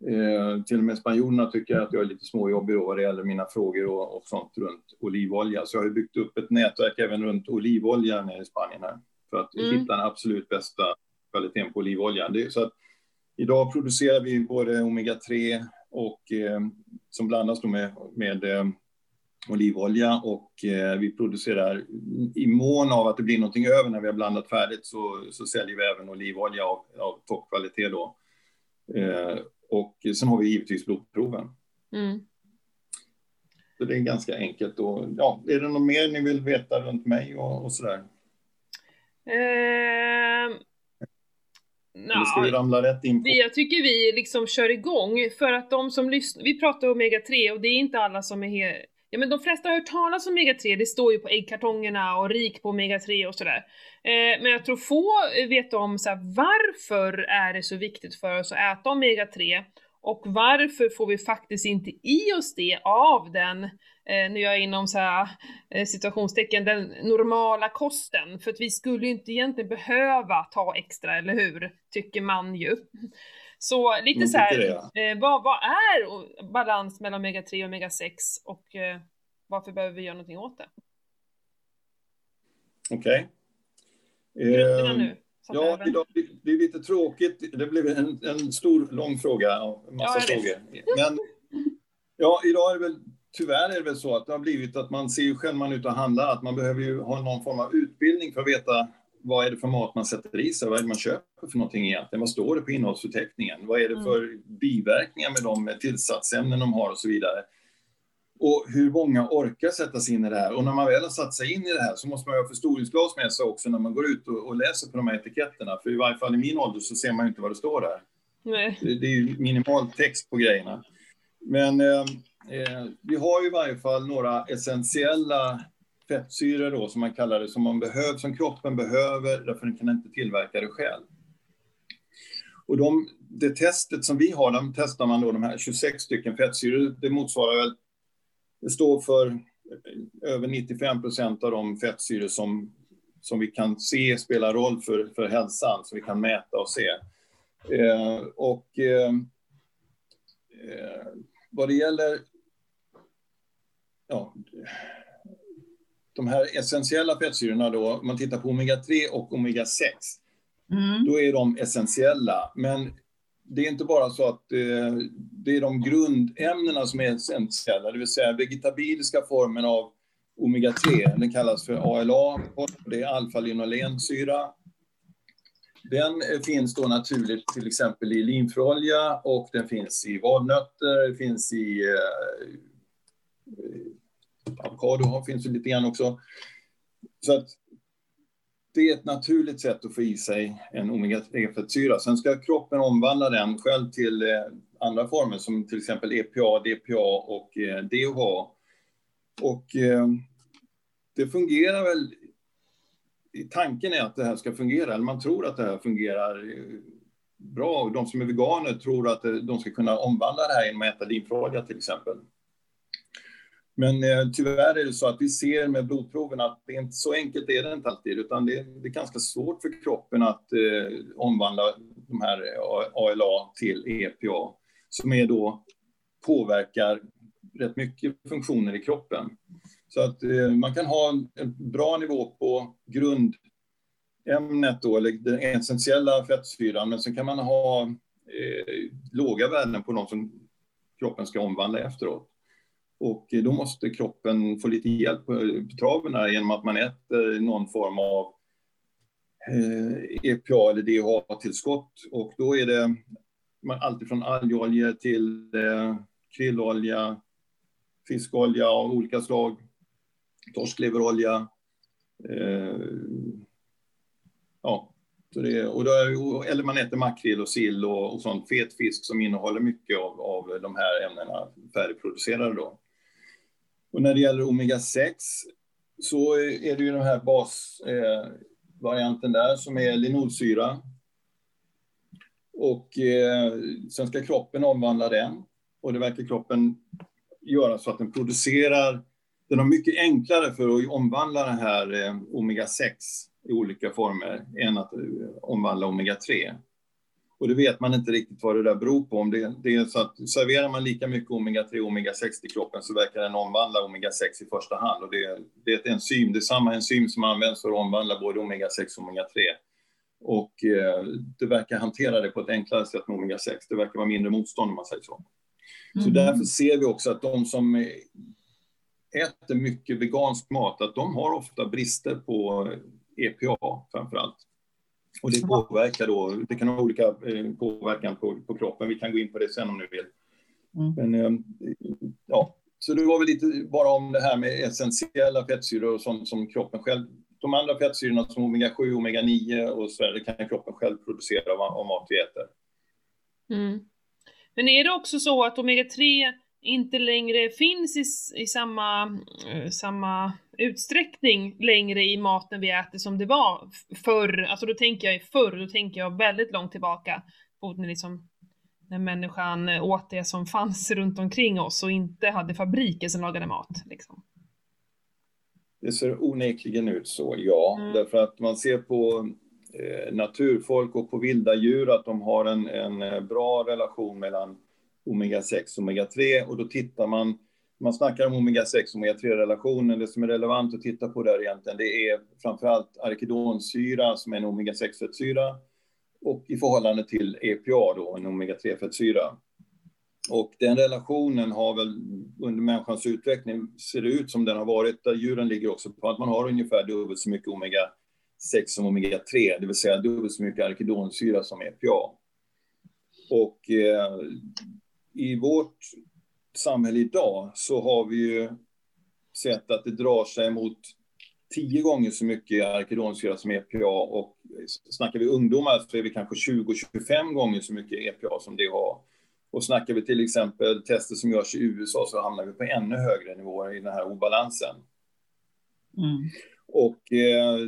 Eh, till och med spanjorerna tycker att jag är lite småjobbig vad det gäller mina frågor och, och sånt runt olivolja. Så jag har byggt upp ett nätverk även runt olivolja nere i Spanien här för att mm. hitta den absolut bästa kvaliteten på olivolja. Det, så att idag producerar vi både omega-3 och eh, som blandas med, med eh, olivolja och eh, vi producerar i mån av att det blir någonting över när vi har blandat färdigt så, så säljer vi även olivolja av, av toppkvalitet då. Eh, och sen har vi givetvis blodproven. Mm. Så det är ganska enkelt. Och, ja, är det något mer ni vill veta runt mig och, och sådär? Eh, Eller ska vi ramla rätt in på? Jag tycker vi liksom kör igång för att de som lyssnar, vi pratar om omega-3 och det är inte alla som är Ja men de flesta har hört talas om omega-3, det står ju på äggkartongerna och rik på omega-3 och sådär. Eh, men jag tror få vet om så här, varför är det så viktigt för oss att äta omega-3 och varför får vi faktiskt inte i oss det av den, eh, nu är jag inom så här, eh, situationstecken, den normala kosten. För att vi skulle ju inte egentligen behöva ta extra, eller hur? Tycker man ju. Så lite så här, eh, vad, vad är balans mellan omega-3 och omega-6 och eh, varför behöver vi göra någonting åt det? Okej. Okay. Nu. Ja, idag det är lite tråkigt. Det blev en, en stor, lång fråga och massa ja, frågor. Men Ja, idag är det väl tyvärr är det väl så att det har blivit att man ser ju själv man är ute och handlar att man behöver ju ha någon form av utbildning för att veta vad är det för mat man sätter i sig, vad är det man köper för någonting egentligen, vad står det på innehållsförteckningen, vad är det Mm. för biverkningar med de tillsatsämnen de har och så vidare. Och hur många orkar sätta sig in i det här? Och när man väl har satt sig in i det här så måste man ha förstoringsglas med sig också när man går ut och, och läser på de här etiketterna. För i varje fall i min ålder så ser man ju inte vad det står där. Nej. Det det är ju minimal text på grejerna. Men eh, eh, vi har ju i varje fall några essentiella fettsyror då, som man kallar det, som, man behöver, som kroppen behöver, därför den kan inte tillverka det själv. Och de, det testet som vi har, där testar man då de här 26 stycken fettsyror, det motsvarar väl, det står för över 95 procent av de fettsyror som, som vi kan se spelar roll för, för hälsan, som vi kan mäta och se. Eh, och eh, eh, vad det gäller ja, de här essentiella fettsyrorna då, om man tittar på omega-3 och omega-6, Mm. då är de essentiella. Men det är inte bara så att eh, det är de grundämnena som är essentiella, det vill säga vegetabiliska formen av omega-3, den kallas för ALA, det är alfa-linolensyra. Den eh, finns då naturligt till exempel i linfröolja och den finns i valnötter, det finns i eh, Typ avokado, finns ju lite grann också. Så att det är ett naturligt sätt att få i sig en omega-3-fettsyra. Sen ska kroppen omvandla den själv till eh, andra former som till exempel EPA, DPA och eh, DH. DHA. Och eh, det fungerar väl... Tanken är att det här ska fungera, eller man tror att det här fungerar bra. De som är veganer tror att de ska kunna omvandla det här genom att äta linfröolja till exempel. Men eh, tyvärr är det så att vi ser med blodproven att det är inte så enkelt är det inte alltid, utan det, det är ganska svårt för kroppen att eh, omvandla de här eh, ALA till EPA, som är då påverkar rätt mycket funktioner i kroppen. Så att eh, man kan ha en, en bra nivå på grundämnet då, eller den essentiella fettsyran, men sen kan man ha eh, låga värden på de som kroppen ska omvandla efteråt. Och då måste kroppen få lite hjälp eh, på traven här genom att man äter eh, någon form av eh, EPA eller DHA-tillskott. Och då är det allt från algolja till krillolja, fiskolja av olika slag, torskleverolja. Ja, så det, och då, eller man äter makrill och sill och, och sånt fet fisk som innehåller mycket av, av de här ämnena färdigproducerade då. Och när det gäller omega-6 så är det ju den här basvarianten eh, där som är linolsyra. Och eh, sen ska kroppen omvandla den. Och det verkar kroppen göra så att den producerar, den har mycket enklare för att omvandla den här eh, omega-6 i olika former än att eh, omvandla omega-3. Och det vet man inte riktigt vad det där beror på. Om det, det är så att serverar man lika mycket omega-3 och omega-6 till kroppen så verkar den omvandla omega-6 i första hand. Och det, det är ett enzym, det är samma enzym som används för att omvandla både omega-6 och omega-3. Och eh, det verkar hantera det på ett enklare sätt med omega-6. Det verkar vara mindre motstånd om man säger så. Mm. Så därför ser vi också att de som äter mycket vegansk mat, att de har ofta brister på EPA framför allt. Och det påverkar då, det kan ha olika eh, påverkan på, på kroppen. Vi kan gå in på det sen om ni vill. Mm. Men eh, ja, så det var väl lite bara om det här med essentiella fettsyror och sånt som kroppen själv, de andra fettsyrorna som omega-7, omega-9 och så det kan kroppen själv producera av, av mat vi äter. Mm. Men är det också så att omega-3 inte längre finns i, i samma, eh, samma utsträckning längre i maten vi äter som det var förr, alltså då tänker jag förr, då tänker jag väldigt långt tillbaka när, liksom, när människan åt det som fanns runt omkring oss och inte hade fabriker som lagade mat. Liksom. Det ser onekligen ut så, ja, mm. därför att man ser på eh, naturfolk och på vilda djur att de har en, en bra relation mellan omega-6 omega-3 och då tittar man man snackar om omega-6 och omega-3-relationen. Det som är relevant att titta på där egentligen, det är framförallt arkedonsyra som är en omega-6-fettsyra och i förhållande till EPA då, en omega-3-fettsyra. Och den relationen har väl under människans utveckling ser det ut som den har varit, där djuren ligger också på att man har ungefär dubbelt så mycket omega-6 som omega-3, det vill säga dubbelt så mycket arkedonsyra som EPA. Och eh, i vårt samhälle idag så har vi ju sett att det drar sig mot tio gånger så mycket arkedonsyra som EPA och snackar vi ungdomar så är vi kanske 20-25 gånger så mycket EPA som det har. Och snackar vi till exempel tester som görs i USA så hamnar vi på ännu högre nivåer i den här obalansen. Mm. Och, eh,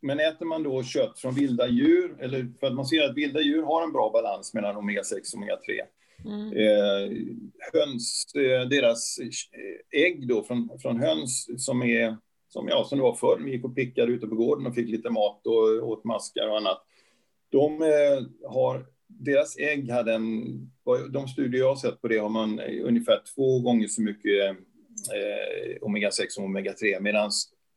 men äter man då kött från vilda djur, eller för att man ser att vilda djur har en bra balans mellan omega-6 och omega-3. Mm. Eh, höns, eh, deras ägg då från, från höns som är som, ja, som det var förr, vi gick och pickade ute på gården och fick lite mat och åt maskar och annat. De eh, har deras ägg hade en, de studier jag har sett på det har man ungefär två gånger så mycket eh, omega-6 som omega-3, medan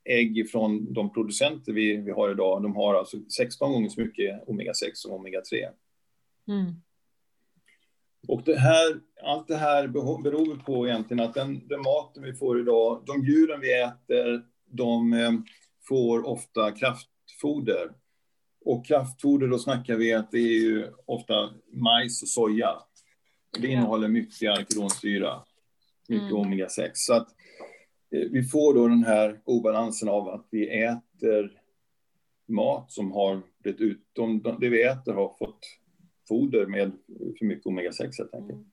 ägg från de producenter vi, vi har idag, de har alltså 16 gånger så mycket omega-6 som omega-3. Mm. Och det här, allt det här beror på egentligen att den, den maten vi får idag, de djuren vi äter, de eh, får ofta kraftfoder. Och kraftfoder, då snackar vi att det är ju ofta majs och soja. Det innehåller mycket arkedonsyra, mycket mm. omega-6. Så att eh, vi får då den här obalansen av att vi äter mat som har blivit ut, de, det vi äter har fått foder med för mycket omega-6 helt enkelt. Mm.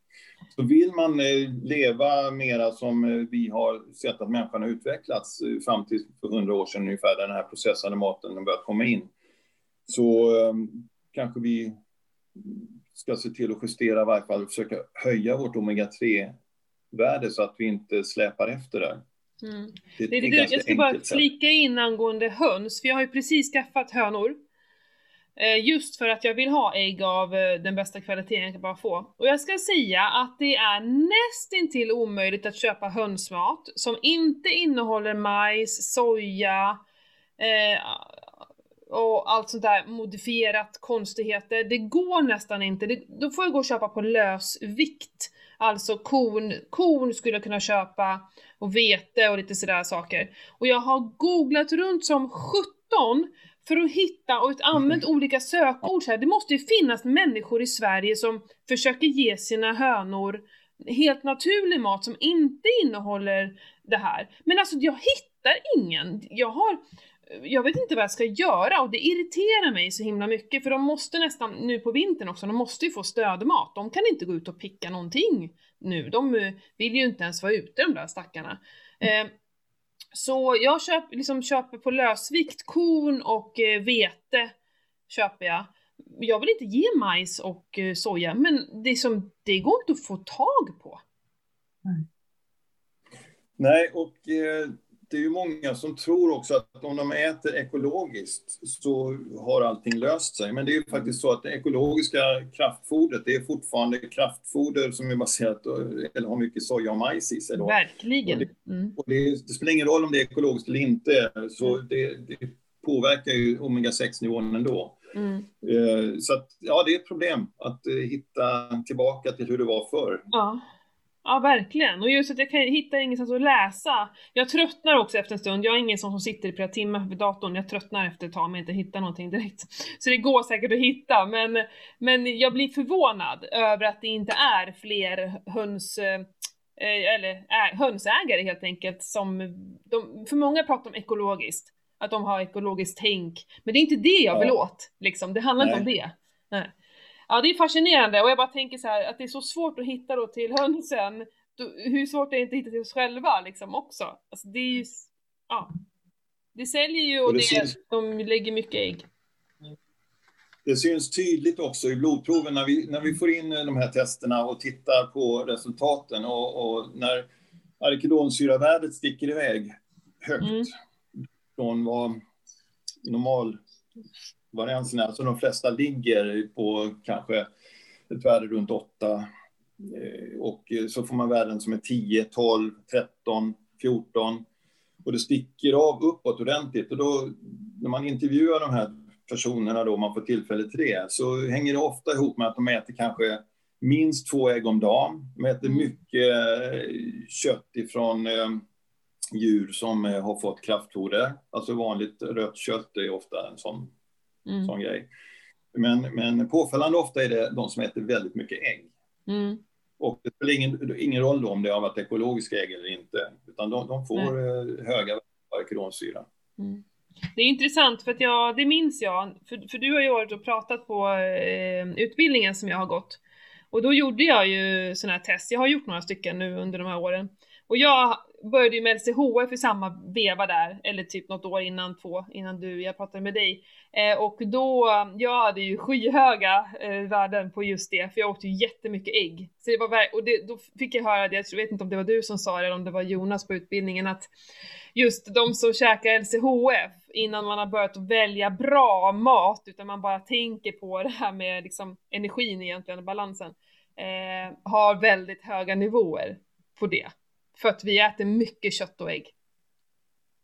Så vill man eh, leva mera som eh, vi har sett att människan har utvecklats fram till för hundra år sedan ungefär, där den här processade maten har börjat komma in, så um, kanske vi ska se till att justera i varje fall och försöka höja vårt omega-3-värde så att vi inte släpar efter där. Mm. Det, det, det, jag ska bara flika in angående höns, för jag har ju precis skaffat hönor. Eh, just för att jag vill ha ägg av eh, den bästa kvaliteten jag kan bara få. Och jag ska säga att det är nästintill omöjligt att köpa hönsmat som inte innehåller majs, soja, eh, och allt sånt där modifierat konstigheter. Det går nästan inte. Det, då får jag gå och köpa på lösvikt. Alltså korn, korn skulle jag kunna köpa och vete och lite sådär saker. Och jag har googlat runt som 17 för att hitta och använt olika sökord så här. Det måste ju finnas människor i Sverige som försöker ge sina hönor helt naturlig mat som inte innehåller det här. Men alltså jag hittar ingen. Jag har jag vet inte vad jag ska göra och det irriterar mig så himla mycket för de måste nästan, nu på vintern också, de måste ju få stödmat. De kan inte gå ut och picka någonting nu. De eh, vill ju inte ens vara ute de där stackarna. Eh, så jag köp, liksom köper på lösvikt korn och eh, vete köper jag. Jag vill inte ge majs och eh, soja, men det, som, det går inte att få tag på. Nej, och eh, det är ju många som tror också att om de äter ekologiskt så har allting löst sig. Men det är ju faktiskt så att det ekologiska kraftfodret, det är fortfarande kraftfoder som är baserat, eller har mycket soja och majs i sig. Då. Verkligen. Och, det, mm. och det, det, spelar ingen roll om det är ekologiskt eller inte, så mm. det, det påverkar ju omega-6-nivån ändå. Mm. Eh, så att, ja, det är ett problem att eh, hitta tillbaka till hur det var förr. Ja. Ja, verkligen. Och just att jag kan, hittar ingenstans att läsa. Jag tröttnar också efter en stund. Jag är ingen sån som sitter i flera timmar vid datorn. Jag tröttnar efter ett tag om jag inte hittar någonting direkt. [LAUGHS] Så det går säkert att hitta, men, men jag blir förvånad över att det inte är fler höns eh, eller äh, hönsägare helt enkelt som, de, för många pratar om ekologiskt, att de har ekologiskt tänk, men det är inte det jag vill åt, liksom. det handlar Nej. inte om det. Nej. Ja, det är fascinerande och jag bara tänker så här att det är så svårt att hitta då till hönsen. hur svårt är det inte att hitta till oss själva liksom också? Alltså det är ju, ja. Det säljer ju och, och det, syns, de lägger mycket ägg. Det syns tydligt också i blodproven när vi, när vi får in de här testerna och tittar på resultaten och, och när arkedonsyravärdet sticker iväg högt mm. från vad normal varianserna, alltså de flesta ligger på kanske ett värde runt 8 och så får man värden som är 10, 12, 13, 14 och det sticker av uppåt ordentligt och då när man intervjuar de här personerna då, man får tillfälle till det, så hänger det ofta ihop med att de äter kanske minst två ägg om dagen. De äter Mm. mycket eh, kött ifrån eh, djur som eh, har fått kraftfoder. Alltså vanligt rött kött är ofta en sån, Mm. sån grej. Men, men påfallande ofta är det de som äter väldigt mycket ägg. Mm. Och det spelar ingen, ingen roll då om det har varit ekologiska ägg eller inte, utan de, de får eh, höga arkedonsyra. Mm. Det är intressant för att jag, det minns jag, för, för du har ju varit och pratat på eh, utbildningen som jag har gått. Och då gjorde jag ju sådana här test, jag har gjort några stycken nu under de här åren. Och jag började ju med LCHF i samma veva där, eller typ något år innan två, innan du, jag pratade med dig. Eh, och då, jag hade ju skyhöga eh, värden på just det, för jag åt ju jättemycket ägg. Så det var, och det, då fick jag höra det, jag vet inte om det var du som sa det eller om det var Jonas på utbildningen, att just de som käkar LCHF innan man har börjat välja bra mat, utan man bara tänker på det här med liksom energin egentligen, balansen, eh, har väldigt höga nivåer på det. För att vi äter mycket kött och ägg.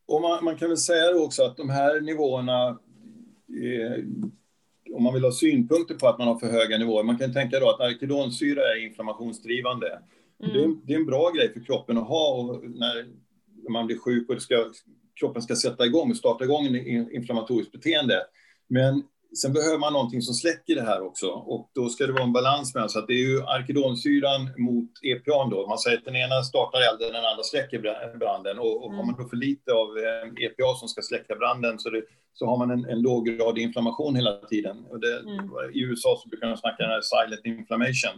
Och man, man kan väl säga också att de här nivåerna, eh, om man vill ha synpunkter på att man har för höga nivåer, man kan tänka då att arkedonsyra är inflammationsdrivande. Mm. Det, är, det är en bra grej för kroppen att ha och när, man blir sjuk och ska, kroppen ska sätta igång och starta igång en in- inflammatoriskt beteende. Men sen behöver man någonting som släcker det här också och då ska det vara en balans mellan så att det är ju arkedonsyran mot EPA då. Man säger att den ena startar elden, den andra släcker bra- branden och, och har man då för lite av eh, EPA som ska släcka branden så, det, så har man en, en låggradig inflammation hela tiden. Och det, Mm. I USA så brukar de snacka den här silent inflammation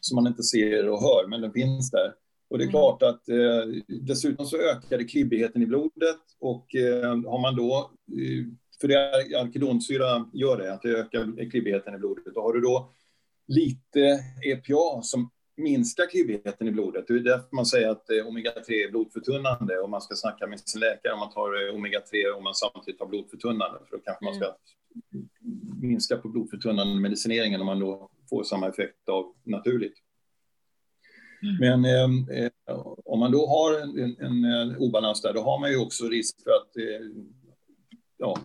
som man inte ser och hör, men den finns där. Och det är Mm. klart att eh, dessutom så ökar det klibbigheten i blodet och eh, har man då, eh, för det arkedonsyra gör det, att det ökar klibbigheten i blodet. Och har du då lite EPA som minskar klibbigheten i blodet, det är därför man säger att eh, omega-3 är blodförtunnande och man ska snacka med sin läkare om man tar eh, omega-3 om man samtidigt har blodförtunnande, för då kanske man ska minska på blodförtunnande medicineringen om man då får samma effekt av naturligt. Men eh, eh, om man då har en, en, en, en obalans där, då har man ju också risk för att eh, ja,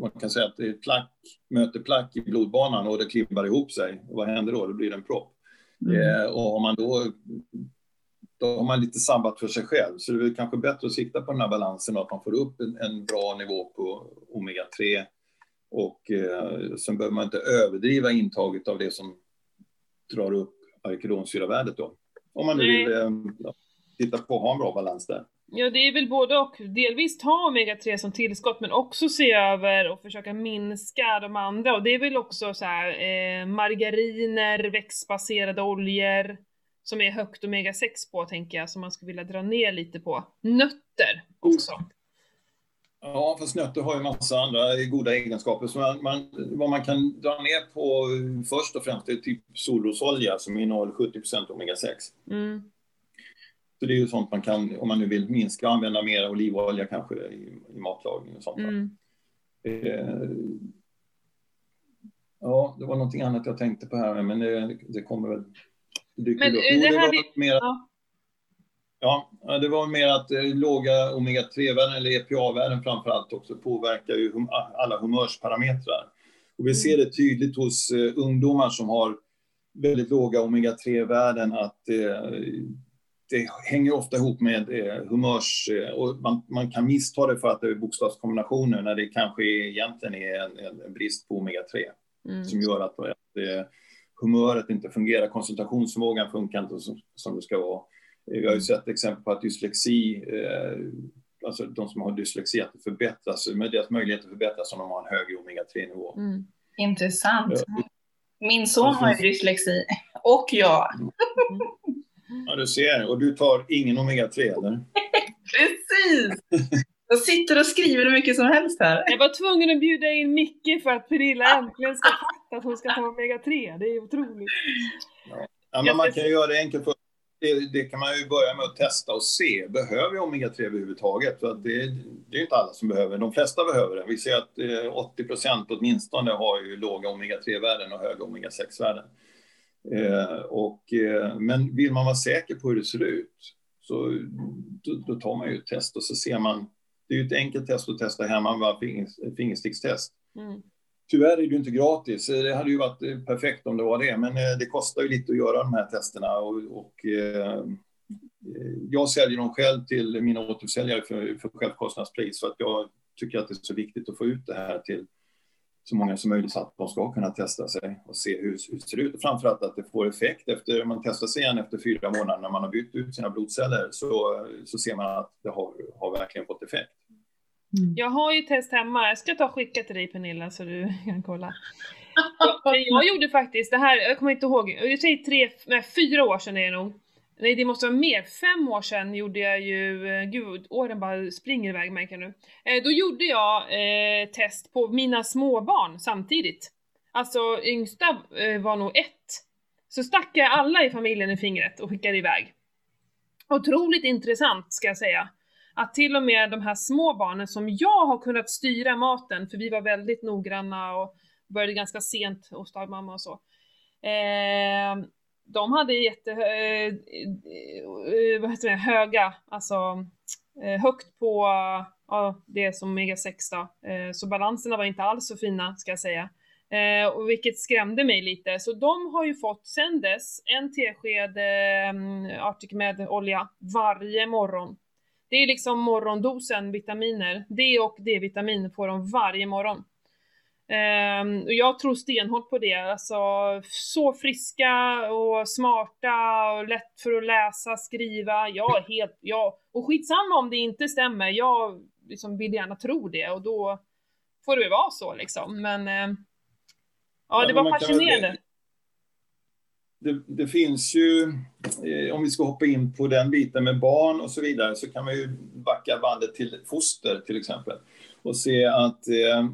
man kan säga att det är plack möter plack i blodbanan och det klibbar ihop sig. Och vad händer då? Då blir det en propp. Eh, och om man då, då har man lite sabbat för sig själv. Så det är kanske bättre att sikta på den här balansen och att man får upp en, en bra nivå på omega-3. Och eh, sen behöver man inte överdriva intaget av det som drar upp arkedonsyravärdet då. Om man nu vill eh, titta på att ha en bra balans där. Ja, det är väl både och. Delvis ta omega-3 som tillskott, men också se över och försöka minska de andra. Och det är väl också så här, eh, margariner, växtbaserade oljor, som är högt omega-6 på, tänker jag, som man skulle vilja dra ner lite på. Nötter också. Ja, fast nötter har ju massa andra goda egenskaper. Så man, man, vad man kan dra ner på först och främst är typ solrosolja som innehåller 70% omega-6. Mm. Så det är ju sånt man kan, om man nu vill minska använda mer olivolja kanske i, i matlagning och sånt. Mm. Eh, ja, det var någonting annat jag tänkte på här, men det, det kommer väl... Det dyker Men, upp. Jo, det det här var vi- mer, ja. ja, det var mer att eh, låga omega-3-värden, eller EPA-värden framför allt också, påverkar ju hum, alla humörsparametrar. Och vi Mm. ser det tydligt hos eh, ungdomar som har väldigt låga omega-3-värden att eh, det hänger ofta ihop med eh, humörs... Eh, och man, man kan missta det för att det är bokstavskombinationer när det kanske egentligen är en, en, brist på omega-3 Mm. som gör att, att eh, humöret inte fungerar, koncentrationsförmågan funkar inte som, som det ska vara. Vi har ju sett exempel på att dyslexi, eh, alltså de som har dyslexi, att det förbättras, med deras möjligheter förbättras om de har en högre omega-3-nivå. Mm. Intressant. Min son har ju dyslexi. Och jag. Ja, du ser. Och du tar ingen omega-3, eller? [LAUGHS] Precis! Jag sitter och skriver hur mycket som helst här. Jag var tvungen att bjuda in Micke för att Pernilla äntligen ska fatta att hon ska ta omega-3. Det är otroligt. Ja, men man kan ju göra det enkelt för det, det kan man ju börja med att testa och se. Behöver jag omega-3 överhuvudtaget? För att det, det är inte alla som behöver. De flesta behöver det. Vi ser att eh, 80 procent åtminstone har ju låga omega-3-värden och höga omega-6-värden. Eh, och, eh, men vill man vara säker på hur det ser ut så då, då tar man ju ett test och så ser man. Det är ju ett enkelt test att testa hemma, bara fingers, fingerstickstest. Mm. Tyvärr är det inte gratis. Det hade ju varit perfekt om det var det, men det kostar ju lite att göra de här testerna. Och, och eh, jag säljer dem själv till mina återförsäljare för, för självkostnadspris, för att jag tycker att det är så viktigt att få ut det här till så många som möjligt så att de ska kunna testa sig och se hur, hur det ser ut. Framförallt att det får effekt efter, man testar sig igen efter fyra månader när man har bytt ut sina blodceller så, så ser man att det har, har verkligen fått effekt. Mm. Jag har ju test hemma, jag ska ta och skicka till dig Pernilla så du [LAUGHS] kan kolla. jag gjorde faktiskt det här, jag kommer inte ihåg, jag säger tre, nej, fyra år sedan är det nog. Nej det måste vara mer, fem år sedan gjorde jag ju, eh, gud åren bara springer iväg märker jag nu. Eh, då gjorde jag eh, test på mina småbarn samtidigt. Alltså yngsta eh, var nog ett. Så stack jag alla i familjen i fingret och skickade iväg. Otroligt intressant ska jag säga. Att till och med de här små barnen som jag har kunnat styra maten, för vi var väldigt noggranna och började ganska sent hos dagmamma och så. Eh, de hade jättehöga, eh, eh, eh höga, alltså eh, högt på ja, det som omega-6 då. Eh, så balanserna var inte alls så fina ska jag säga. Och vilket skrämde mig lite. Så de har ju fått sen dess en tesked eh, Arctic med-olja varje morgon. Det är liksom morgondosen vitaminer. D och D-vitamin får de varje morgon. Um, och jag tror stenhårt på det, alltså så friska och smarta och lätt för att läsa, skriva, jag är helt, ja, och skitsamma om det inte stämmer, jag liksom vill gärna tro det och då får det vara så liksom, men uh, ja, det var fascinerande. Det, det, finns ju, eh, om vi ska hoppa in på den biten med barn och så vidare, så kan man ju backa bandet till foster till exempel och se att Eh,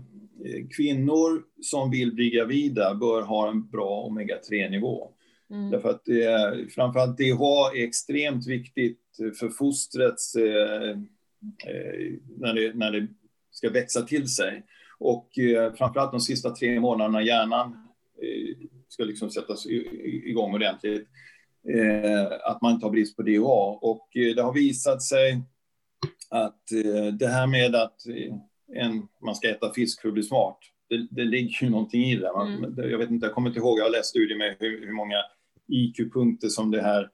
kvinnor som vill bli gravida bör ha en bra omega-3-nivå. Mm. Därför att det är, framförallt DHA är extremt viktigt för fostrets, eh, eh, när, det, när det ska växa till sig. Och eh, framförallt de sista tre månaderna hjärnan eh, ska liksom sättas igång ordentligt. Eh, att man inte har brist på DHA. Och eh, det har visat sig att det här med att en, man ska äta fisk för att bli smart. Det, det ligger ju någonting i det. Man, mm. Jag vet inte, jag kommer inte ihåg, jag har läst studier med hur, hur många IQ-punkter som det här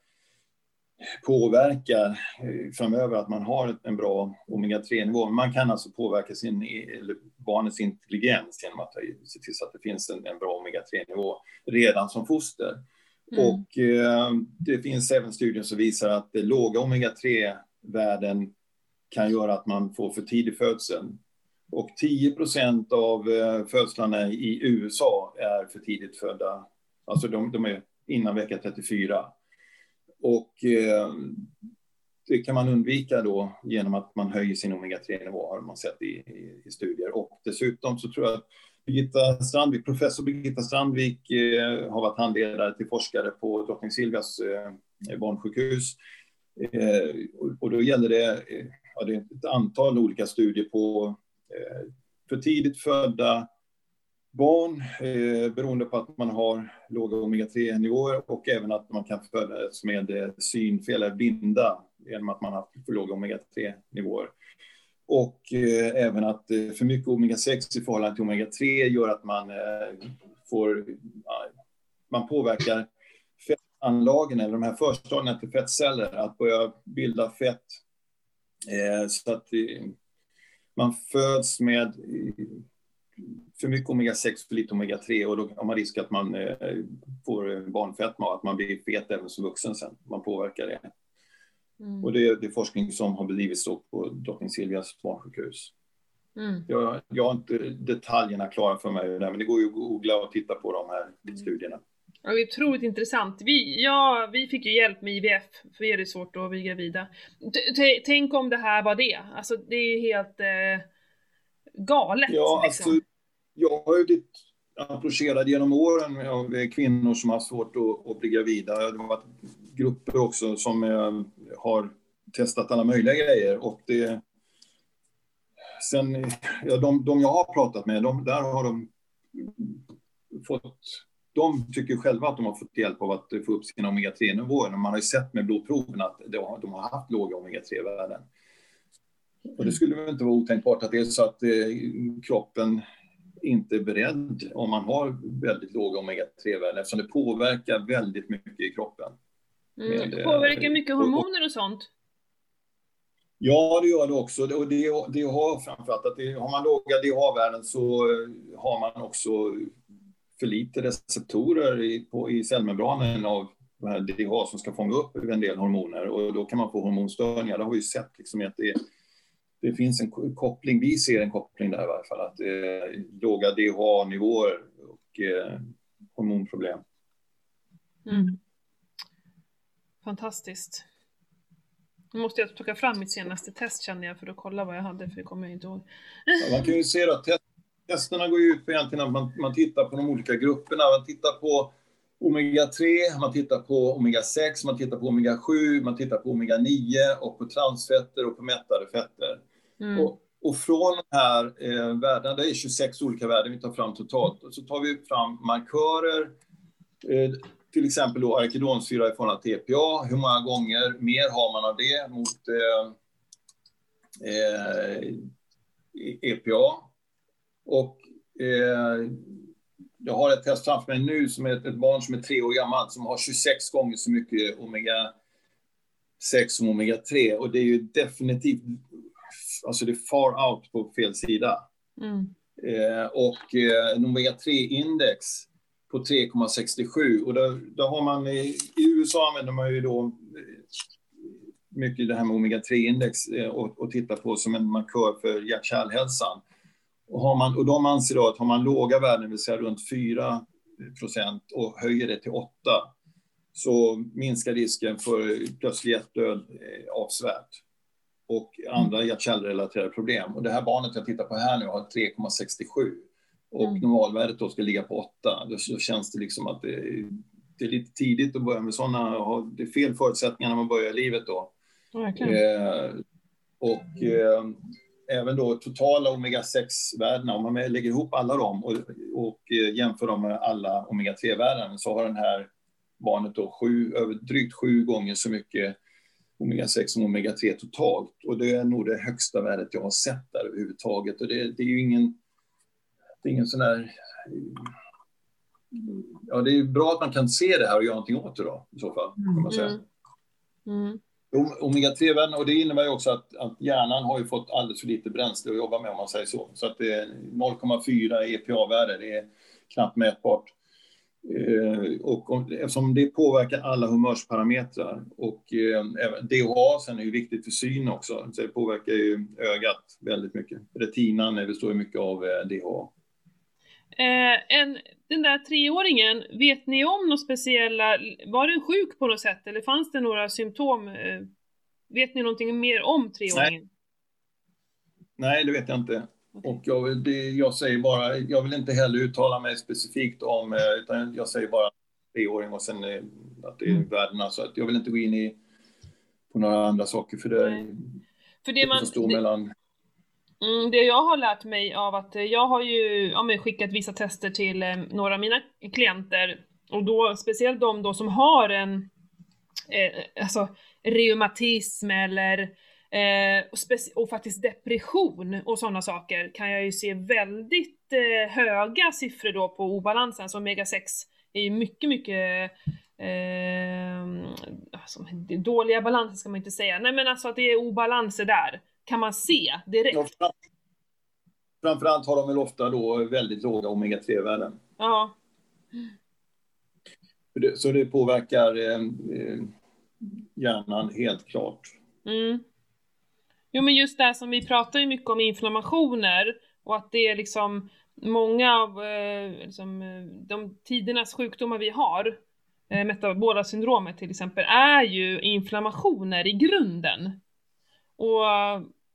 påverkar eh, framöver att man har en bra omega-3-nivå. Man kan alltså påverka sin, eller barnets intelligens genom att se till så att det finns en, en bra omega-3-nivå redan som foster. Mm. Och eh, det finns även studier som visar att låga omega-3-värden kan göra att man får för tidig födsel. Och 10 procent av eh, födslarna i USA är för tidigt födda. Alltså de, de är innan vecka 34. Och eh, det kan man undvika då genom att man höjer sin omega-3-nivå, har man sett i, i, i, studier. Och dessutom så tror jag att Birgitta Strandvik, professor Birgitta Strandvik eh, har varit handledare till forskare på Drottning Silvias eh, barnsjukhus. Eh, och, och, då gäller det, eh, ja, det är ett antal olika studier på Eh, för tidigt födda barn eh, beroende på att man har låga omega-3-nivåer och även att man kan födas med eh, synfel eller blinda genom att man har för låga omega-3-nivåer. Och eh, även att eh, för mycket omega-6 i förhållande till omega-3 gör att man eh, får, man påverkar fettanlagen eller de här förstadierna till fettceller att börja bilda fett. Eh, så att man föds med för mycket omega-6, för lite omega-3 och då har man risk att man eh, får barnfetma och att man blir fet även som vuxen sen. Man påverkar det. Mm. Och det är, det är, forskning som har bedrivits på Drottning Silvias barnsjukhus. Mm. Jag, jag har inte detaljerna klara för mig, men det går ju att googla och titta på de här mm. studierna. Ja, det är otroligt intressant. Vi, ja, vi fick ju hjälp med IVF, för er är det svårt att bli gravida. Tänk om det här var det. Alltså det är helt eh, galet. Ja, liksom. alltså, jag har ju blivit approcherad genom åren av kvinnor som har svårt att, att bli gravida. Det har varit grupper också som eh, har testat alla möjliga grejer. Och det, sen, ja, de, de jag har pratat med, de, där har de fått de tycker själva att de har fått hjälp av att få upp sina omega-3-nivåer. Man har ju sett med blodproven att de har haft låga omega-3-värden. Och det skulle väl inte vara otänkbart att det är så att eh, kroppen inte beredd om man har väldigt låga omega-3-värden eftersom det påverkar väldigt mycket i kroppen. Mm. Det eh, påverkar mycket hormoner och sånt. Ja, det gör det också. Och har framförallt att det, har man låga DHA-värden så eh, har man också för lite receptorer i, på, i cellmembranen av de här DHA som ska fånga upp en del hormoner och då kan man få hormonstörningar. Det har vi ju sett liksom att det, det finns en ko- koppling, vi ser en koppling där i varje fall, att eh, låga DHA-nivåer och eh, hormonproblem. Mm. Fantastiskt. Nu måste jag plocka fram mitt senaste test känner jag för att kolla vad jag hade för det kommer jag inte ihåg. Ja, Man kan ju se att test, testerna går ju ut på egentligen att man, man tittar på de olika grupperna. Man tittar på omega-3, man tittar på omega-6, man tittar på omega-7, man tittar på omega-9 och på transfetter och på mättade fetter. Mm. Och, och från de här eh, värdena, det är 26 olika värden vi tar fram totalt, och så tar vi fram markörer, eh, till exempel då arkedonsyra i förhållande till EPA, hur många gånger mer har man av det mot eh, eh, EPA. Och eh, jag har ett test framför mig nu som är ett, ett barn som är tre år gammalt som har 26 gånger så mycket omega 6 som omega 3 och det är ju definitivt, alltså det är far out på fel sida. Mm. Eh, och eh, en omega-3-index på 3,67. Och där, där har man i, i USA använder man ju då eh, mycket det här med omega-3-index eh, och, och tittar på som en markör för hjärt-kärlhälsan. Och, har man, och de anser då att har man låga värden, det vill säga runt 4 procent och höjer det till 8 så minskar risken för plötslig hjärtdöd eh, avsevärt och andra hjärt-kärlrelaterade problem. Och det här barnet jag tittar på här nu har 3,67 och Mm. normalvärdet då ska ligga på 8. Då, känns det liksom att det, är- det är lite tidigt att börja med sådana, det är fel förutsättningar när man börjar livet då. Verkligen. Eh, och eh, även då totala omega-6-värdena, om man lägger ihop alla dem och, och eh, jämför dem med alla omega-3-värden så har den här barnet då sju, över, drygt sju gånger så mycket omega-6 som omega-3 totalt. Och det är nog det högsta värdet jag har sett där överhuvudtaget. Och det, det är ju ingen, det är ingen sån där... Ja, det är ju bra att man kan se det här och göra någonting åt det då, i så fall. Kan man säga. Mm. Mm. Omega-3-värden, och det innebär ju också att, att hjärnan har ju fått alldeles för lite bränsle att jobba med om man säger så. Så att det är 0,4 EPA-värde, det är knappt mätbart. Eh, och om, eftersom det påverkar alla humörsparametrar och eh, även DHA sen är ju viktigt för syn också, så det påverkar ju ögat väldigt mycket. Retinan består ju mycket av eh, DHA. Eh, en, den där treåringen, vet ni om några speciella, var den sjuk på något sätt eller fanns det några symptom? Eh, vet ni någonting mer om treåringen? Nej, det vet jag inte. Och jag, det, jag säger bara, jag vill inte heller uttala mig specifikt om, eh, utan jag säger bara treåring och sen eh, att det är Mm. värdena. Så att jag vill inte gå in i på några andra saker för det, Nej. För det det man, det, mellan mm, det jag har lärt mig av att eh, jag har ju ja, men skickat vissa tester till eh, några av mina klienter. Och då speciellt de då som har en eh, alltså reumatism eller eh, och, och faktiskt depression och sådana saker kan jag ju se väldigt eh, höga siffror då på obalansen, så omega-6 är ju mycket, mycket eh, alltså, dåliga balanser ska man inte säga, nej men alltså att det är obalanser där, kan man se direkt. Ja, fram, framförallt har de väl ofta då väldigt låga omega-3-värden. Ja, Så det påverkar eh, eh, hjärnan helt klart. Mm. Jo men just det här som vi pratar ju mycket om inflammationer och att det är liksom många av eh, liksom, de tidernas sjukdomar vi har, metabola syndromet till exempel, är ju inflammationer i grunden. Och,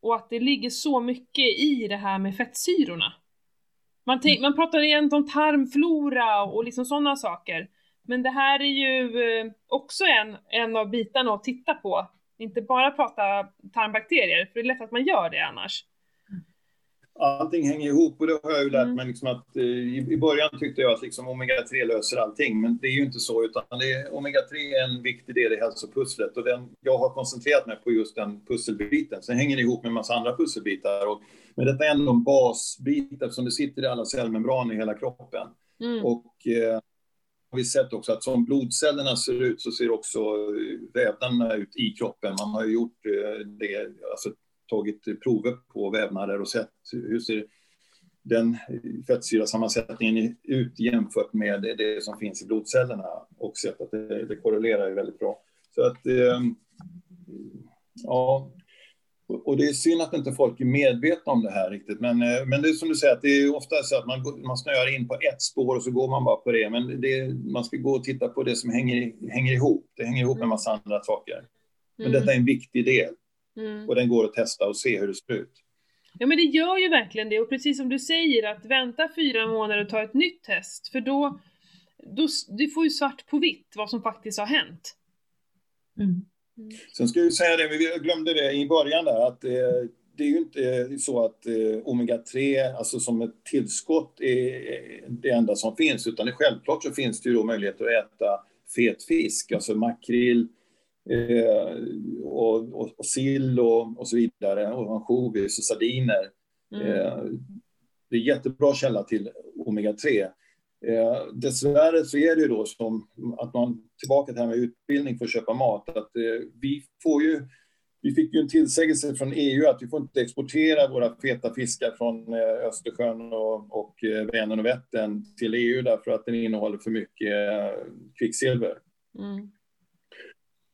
och att det ligger så mycket i det här med fettsyrorna. Man, tänk, man pratar igen om tarmflora och liksom sådana saker. Men det här är ju eh, också en, en av bitarna att titta på. Inte bara prata tarmbakterier, för det är lätt att man gör det annars. Allting hänger ihop och det har jag ju lärt Mm. mig liksom att eh, i, i början tyckte jag att liksom omega-3 löser allting, men det är ju inte så utan det, omega-3 är en viktig del i hälsopusslet och den, jag har koncentrerat mig på just den pusselbiten. Sen hänger det ihop med en massa andra pusselbitar och, men detta är ändå en basbit eftersom det sitter i alla cellmembraner i hela kroppen. Mm. Och eh, har vi sett också att som blodcellerna ser ut så ser också eh, vävnaderna ut i kroppen. Man har ju gjort eh, det, alltså tagit prover på vävnader och sett hur ser den fettsyrasammansättningen ut jämfört med det som finns i blodcellerna och sett att det, det korrelerar ju väldigt bra. Så att, eh, ja, och det är synd att inte folk är medvetna om det här riktigt. Men, eh, men det är som du säger, att det är ofta så att man, man snöar in på ett spår och så går man bara på det. Men det, man ska gå och titta på det som hänger, hänger ihop. Det hänger ihop med en massa andra saker. Men Mm. detta är en viktig del Mm. och den går att testa och se hur det ser ut. Ja men det gör ju verkligen det och precis som du säger att vänta fyra månader och ta ett nytt test för då, då du får ju svart på vitt vad som faktiskt har hänt. Mm. Sen ska jag säga det, men vi glömde det i början där, att eh, det är ju inte så att eh, omega-3, alltså som ett tillskott, är det enda som finns, utan det, självklart så finns det ju då möjlighet att äta fet fisk, alltså makrill eh, och, och, och sill och, och så vidare, och ansjovis och sardiner. Mm. Eh, det är jättebra källa till omega-3. Eh, dessvärre så är det ju då som att man, tillbaka till det här med utbildning för att köpa mat, att eh, vi får ju, vi fick ju en tillsägelse från EU att vi får inte exportera våra feta fiskar från eh, Östersjön och, och eh, Vänern och Vättern till EU därför att den innehåller för mycket eh, kvicksilver. Mm.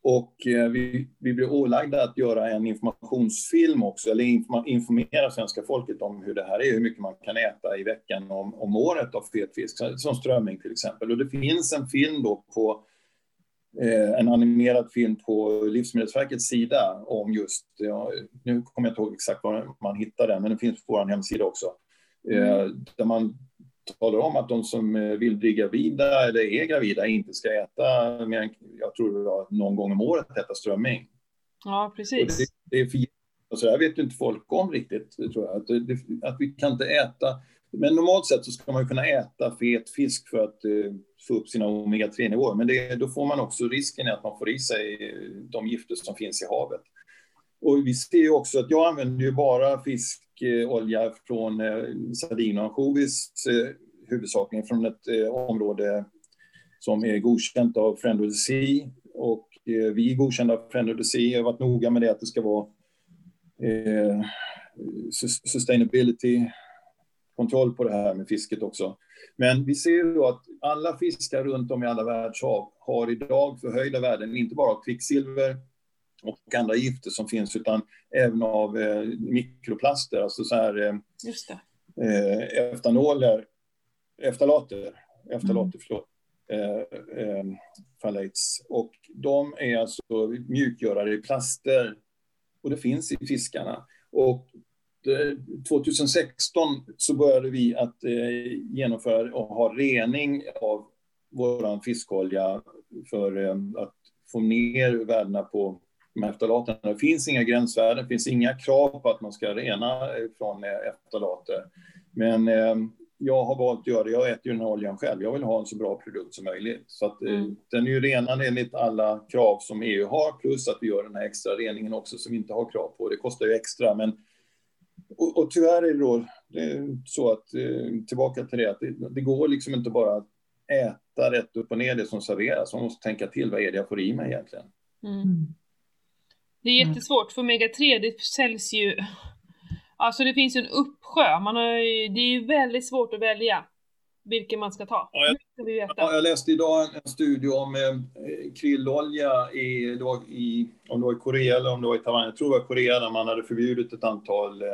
Och eh, vi, vi blir ålagda att göra en informationsfilm också, eller informera svenska folket om hur det här är, hur mycket man kan äta i veckan om, om året av fet fisk, som strömming till exempel. Och det finns en film då på, eh, en animerad film på Livsmedelsverkets sida om just, ja, nu kommer jag inte ihåg exakt var man hittar den, men den finns på vår hemsida också. Eh, där man talar om att de som eh, vill bli gravida eller är gravida inte ska äta mer än, jag tror det var någon gång om året, äta strömming. Ja Och precis. det, det är för, och så här vet ju inte folk om riktigt, tror jag. Att, det, att vi kan inte äta, men normalt sett så ska man ju kunna äta fet fisk för att eh, få upp sina omega-3-nivåer. Men det, då får man också risken att man får i sig eh, de gifter som finns i havet. Och vi ser ju också att jag använder ju bara Eh, olja från eh, sardin och ansjovis eh, huvudsakligen från ett eh, område som är godkänt av Friend of the Sea. Och eh, vi är godkända av Friend of the Sea. Jag har varit noga med det att det ska vara eh, sustainability, kontroll på det här med fisket också. Men vi ser då att alla fiskar runt om i alla världshav har idag förhöjda värden, inte bara av kvicksilver och andra gifter som finns, utan även av eh, mikroplaster, alltså så här eh, Just det. eh, eftanoler, eftalater, eftalater, förlåt, eh, eh, phthalates. Och de är alltså mjukgörare i plaster och det finns i fiskarna. Och eh, 2016 så började vi att eh, genomföra och ha rening av våran fiskolja för eh, att få ner värdena på de här eftalaterna. Det finns inga gränsvärden, det finns inga krav på att man ska rena från eftalater. Men eh, jag har valt att göra det. Jag äter ju den här oljan själv. Jag vill ha en så bra produkt som möjligt. Så att, eh, Mm. Den är ju renad enligt alla krav som EU har, plus att vi gör den här extra reningen också som vi inte har krav på. Det kostar ju extra, men och, och tyvärr är det då det är så att, eh, tillbaka till det, att det, det går liksom inte bara att äta rätt upp och ner det som serveras. Man måste tänka till, vad är det jag får i mig egentligen? Mm. Mm. Det är Mm. jättesvårt för omega-3 det säljs ju... Alltså det finns ju en uppsjö, man har ju, det är ju väldigt svårt att välja vilken man ska ta. Ja, jag- Nu ska vi veta. Ja, jag läste idag en, en studie om eh, krillolja i, det var i, om det var i Korea eller om det var i Taiwan, jag tror det var Korea, där man hade förbjudit ett antal eh,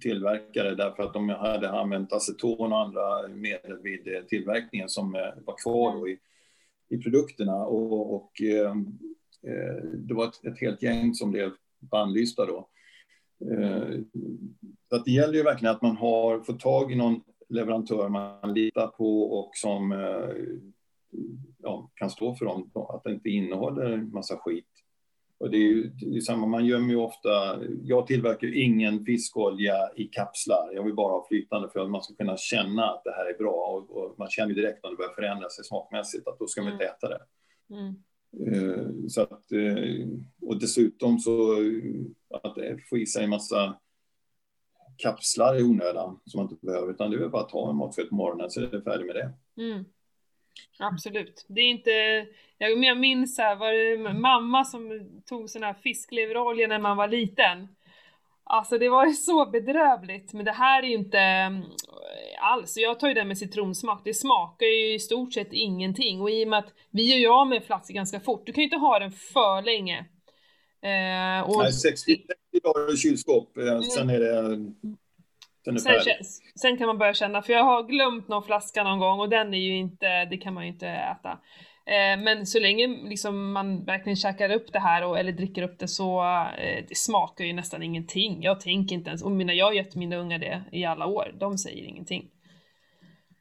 tillverkare därför att de hade använt aceton och andra medel vid eh, tillverkningen som eh, var kvar då i, i produkterna. Och, och eh, det var ett, ett helt gäng som blev bannlysta då. Eh, så att det gäller ju verkligen att man har fått tag i någon leverantör man litar på och som eh, ja, kan stå för dem, att det inte innehåller massa skit. Och det är ju det är samma, man gömmer ju ofta, jag tillverkar ju ingen fiskolja i kapslar, jag vill bara ha flytande för att man ska kunna känna att det här är bra och, och man känner ju direkt om det börjar förändra sig smakmässigt att då ska man inte äta det. Mm. Eh, så att, eh, och dessutom så eh, att få i sig en massa kapslar i onödan som man inte behöver, utan det är väl bara att ta en matsked på morgonen så är det färdig med det. Mm. Absolut. Det är inte, jag, jag minns här, var det mamma som tog sån här fiskleverolja när man var liten. Alltså det var ju så bedrövligt, men det här är ju inte mm, alls, jag tar ju den med citronsmak, det smakar ju i stort sett ingenting. Och i och med att vi gör ju av med flaskor ganska fort, du kan ju inte ha den för länge. Eh, och, Nej, 60 dagar i kylskåp, eh, sen är det sen är det sen, sen kan man börja känna, för jag har glömt någon flaska någon gång och den är ju inte, det kan man ju inte äta. Eh, men så länge liksom man verkligen käkar upp det här och, eller dricker upp det så eh, det smakar ju nästan ingenting. Jag tänker inte ens, och mina, jag har gett mina ungar det i alla år, de säger ingenting.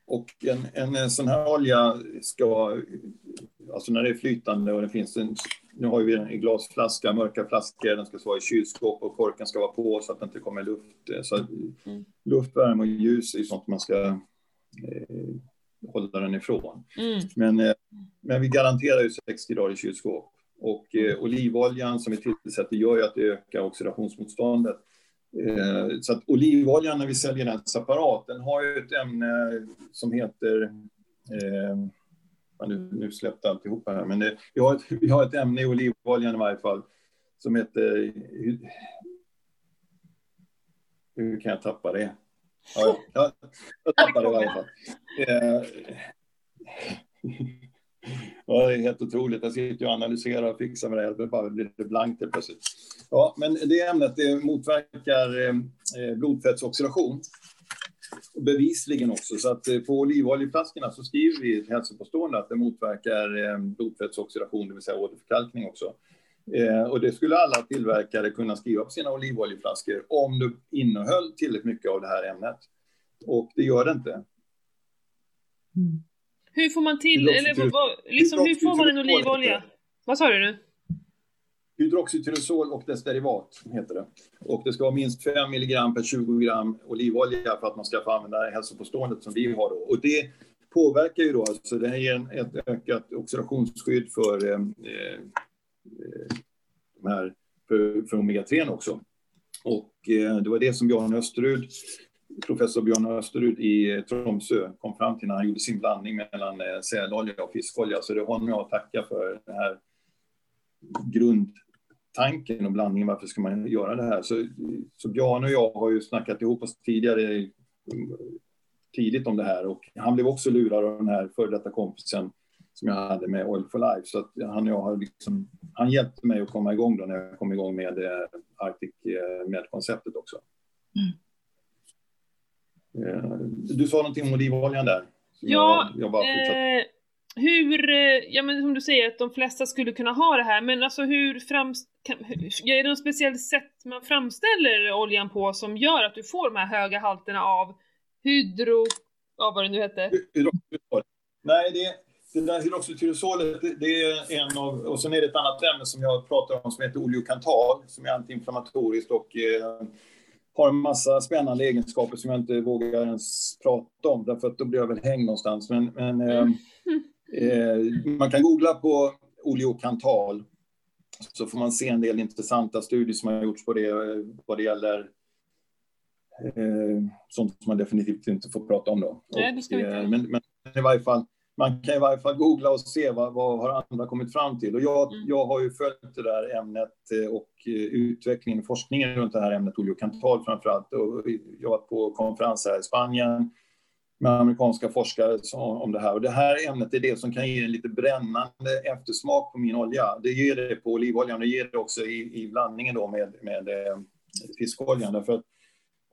Och en, en sån här olja ska, alltså när det är flytande och det finns en, nu har vi en glasflaska, mörka flaskor, den ska vara i kylskåp och korken ska vara på så att det inte kommer luft. Så Mm. luft, värme och ljus är sånt man ska eh, hålla den ifrån. Mm. Men, eh, men vi garanterar ju 60 dagar i kylskåp. Och eh, olivoljan som vi tillsätter gör ju att det ökar oxidationsmotståndet. Eh, så att olivoljan när vi säljer den separat, den har ju ett ämne som heter eh, nu, nu släppte alltihopa här, men det, vi, har ett, vi har ett ämne i olivoljan i varje fall som heter... Hur, hur kan jag tappa det? Ja, jag, jag tappade det i varje fall. Eh, [LAUGHS] Ja, det är helt otroligt. Jag sitter och analyserar och fixar med det här. Det bara blir det blankt helt plötsligt. Ja, men det ämnet det motverkar eh, blodfettsoxidation. Bevisligen också. Så att eh, på olivoljeflaskorna så skriver vi i ett hälsopåstående att det motverkar eh, blodfettsoxidation, det vill säga åderförkalkning också. Eh, och det skulle alla tillverkare kunna skriva på sina olivoljeflaskor om det innehöll tillräckligt mycket av det här ämnet. Och det gör det inte. Hur får man till, eller vad, liksom, hur får man en olivolja? Vad sa du nu? Hydroxytyrosol och dess derivat heter det. Och det ska vara minst 5 milligram per 20 gram olivolja för att man ska få använda hälsopåståendet som vi har då. Och det påverkar ju då, alltså det ger en, ett ökat oxidationsskydd för, eh, eh, Eh, de här, för, för omega-3 också. Och eh, det var det som Björn Österud, professor Björn Österud i eh, Tromsö kom fram till när han gjorde sin blandning mellan sälolja och fiskolja. Så det är honom jag tackar för den här grundtanken och blandningen, varför ska man göra det här? Så, så Björn och jag har ju snackat ihop oss tidigare, mm, tidigt om det här och han blev också lurad av den här före detta kompisen som jag hade med Oil for Life. Så att han och jag har liksom, han hjälpte mig att komma igång då när jag kom igång med eh, Arctic eh, med-konceptet också. Eh, Du sa någonting om olivoljan där. Ja, jag, jag. Eh, hur, ja men som du säger att de flesta skulle kunna ha det här, men alltså hur framst... Kan, hur, är det något speciellt sätt man framställer oljan på som gör att du får de här höga halterna av hydro... Ja, vad det nu hette. Hydroxytyrosol. Nej, det, det där hydroxytyrosolet, det, det är en av... Och sen är det ett annat ämne som jag pratar om som heter oleokantal, som är antiinflammatoriskt och eh, har en massa spännande egenskaper som jag inte vågar ens prata om, därför att då blir jag väl hängd någonstans. Men, men eh, [LAUGHS] eh, man kan googla på oleokantal, så får man se en del intressanta studier som har gjorts på det, eh, vad det gäller eh, sånt som man definitivt inte får prata om då. Nej, det ska vi inte. eh, men, men i varje fall, man kan i varje fall googla och se vad, vad har andra kommit fram till. Och jag, Mm. jag har ju följt det där ämnet eh, och eh, utvecklingen och forskningen runt det här ämnet oleokantal framför allt. Och jag har varit på konferens här i Spanien med amerikanska forskare om det här. Och det här ämnet är det som kan ge en lite brännande eftersmak på min olja. Det ger det på olivoljan, det ger det också i, i blandningen då med, med eh, fiskoljan. Därför att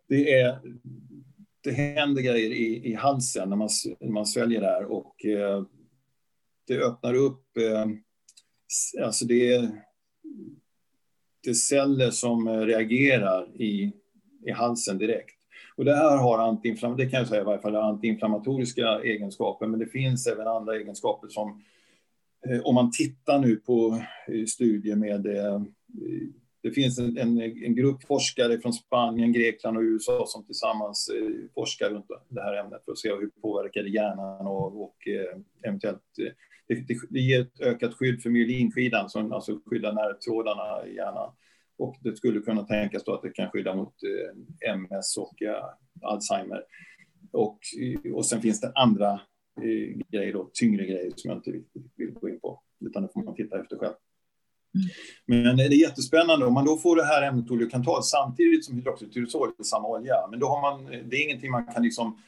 det, är, det händer grejer i, i halsen när man, när man sväljer det här och eh, det öppnar upp, eh, alltså det är, det är celler som eh, reagerar i, i halsen direkt. Och det här har antiinflam- det kan jag säga i varje fall, antiinflammatoriska egenskaper, men det finns även andra egenskaper som, eh, om man tittar nu på eh, studier med eh, det finns en, en, en, grupp forskare från Spanien, Grekland och USA som tillsammans eh, forskar runt det här ämnet för att se hur det påverkar hjärnan och, och eh, eventuellt eh, det, det, det, ger ett ökat skydd för myelinskidan, som alltså skyddar nervtrådarna i hjärnan. Och det skulle kunna tänkas då att det kan skydda mot eh, MS och eh, Alzheimer. Och, eh, och sen finns det andra eh, grejer då, tyngre grejer som jag inte vill, vill gå in på, utan det får man titta efter själv. Mm. Men det är jättespännande om man då får det här ämnet oleokantal samtidigt som hydroxytyrosol i samma olja. Men då har man, det är ingenting man kan liksom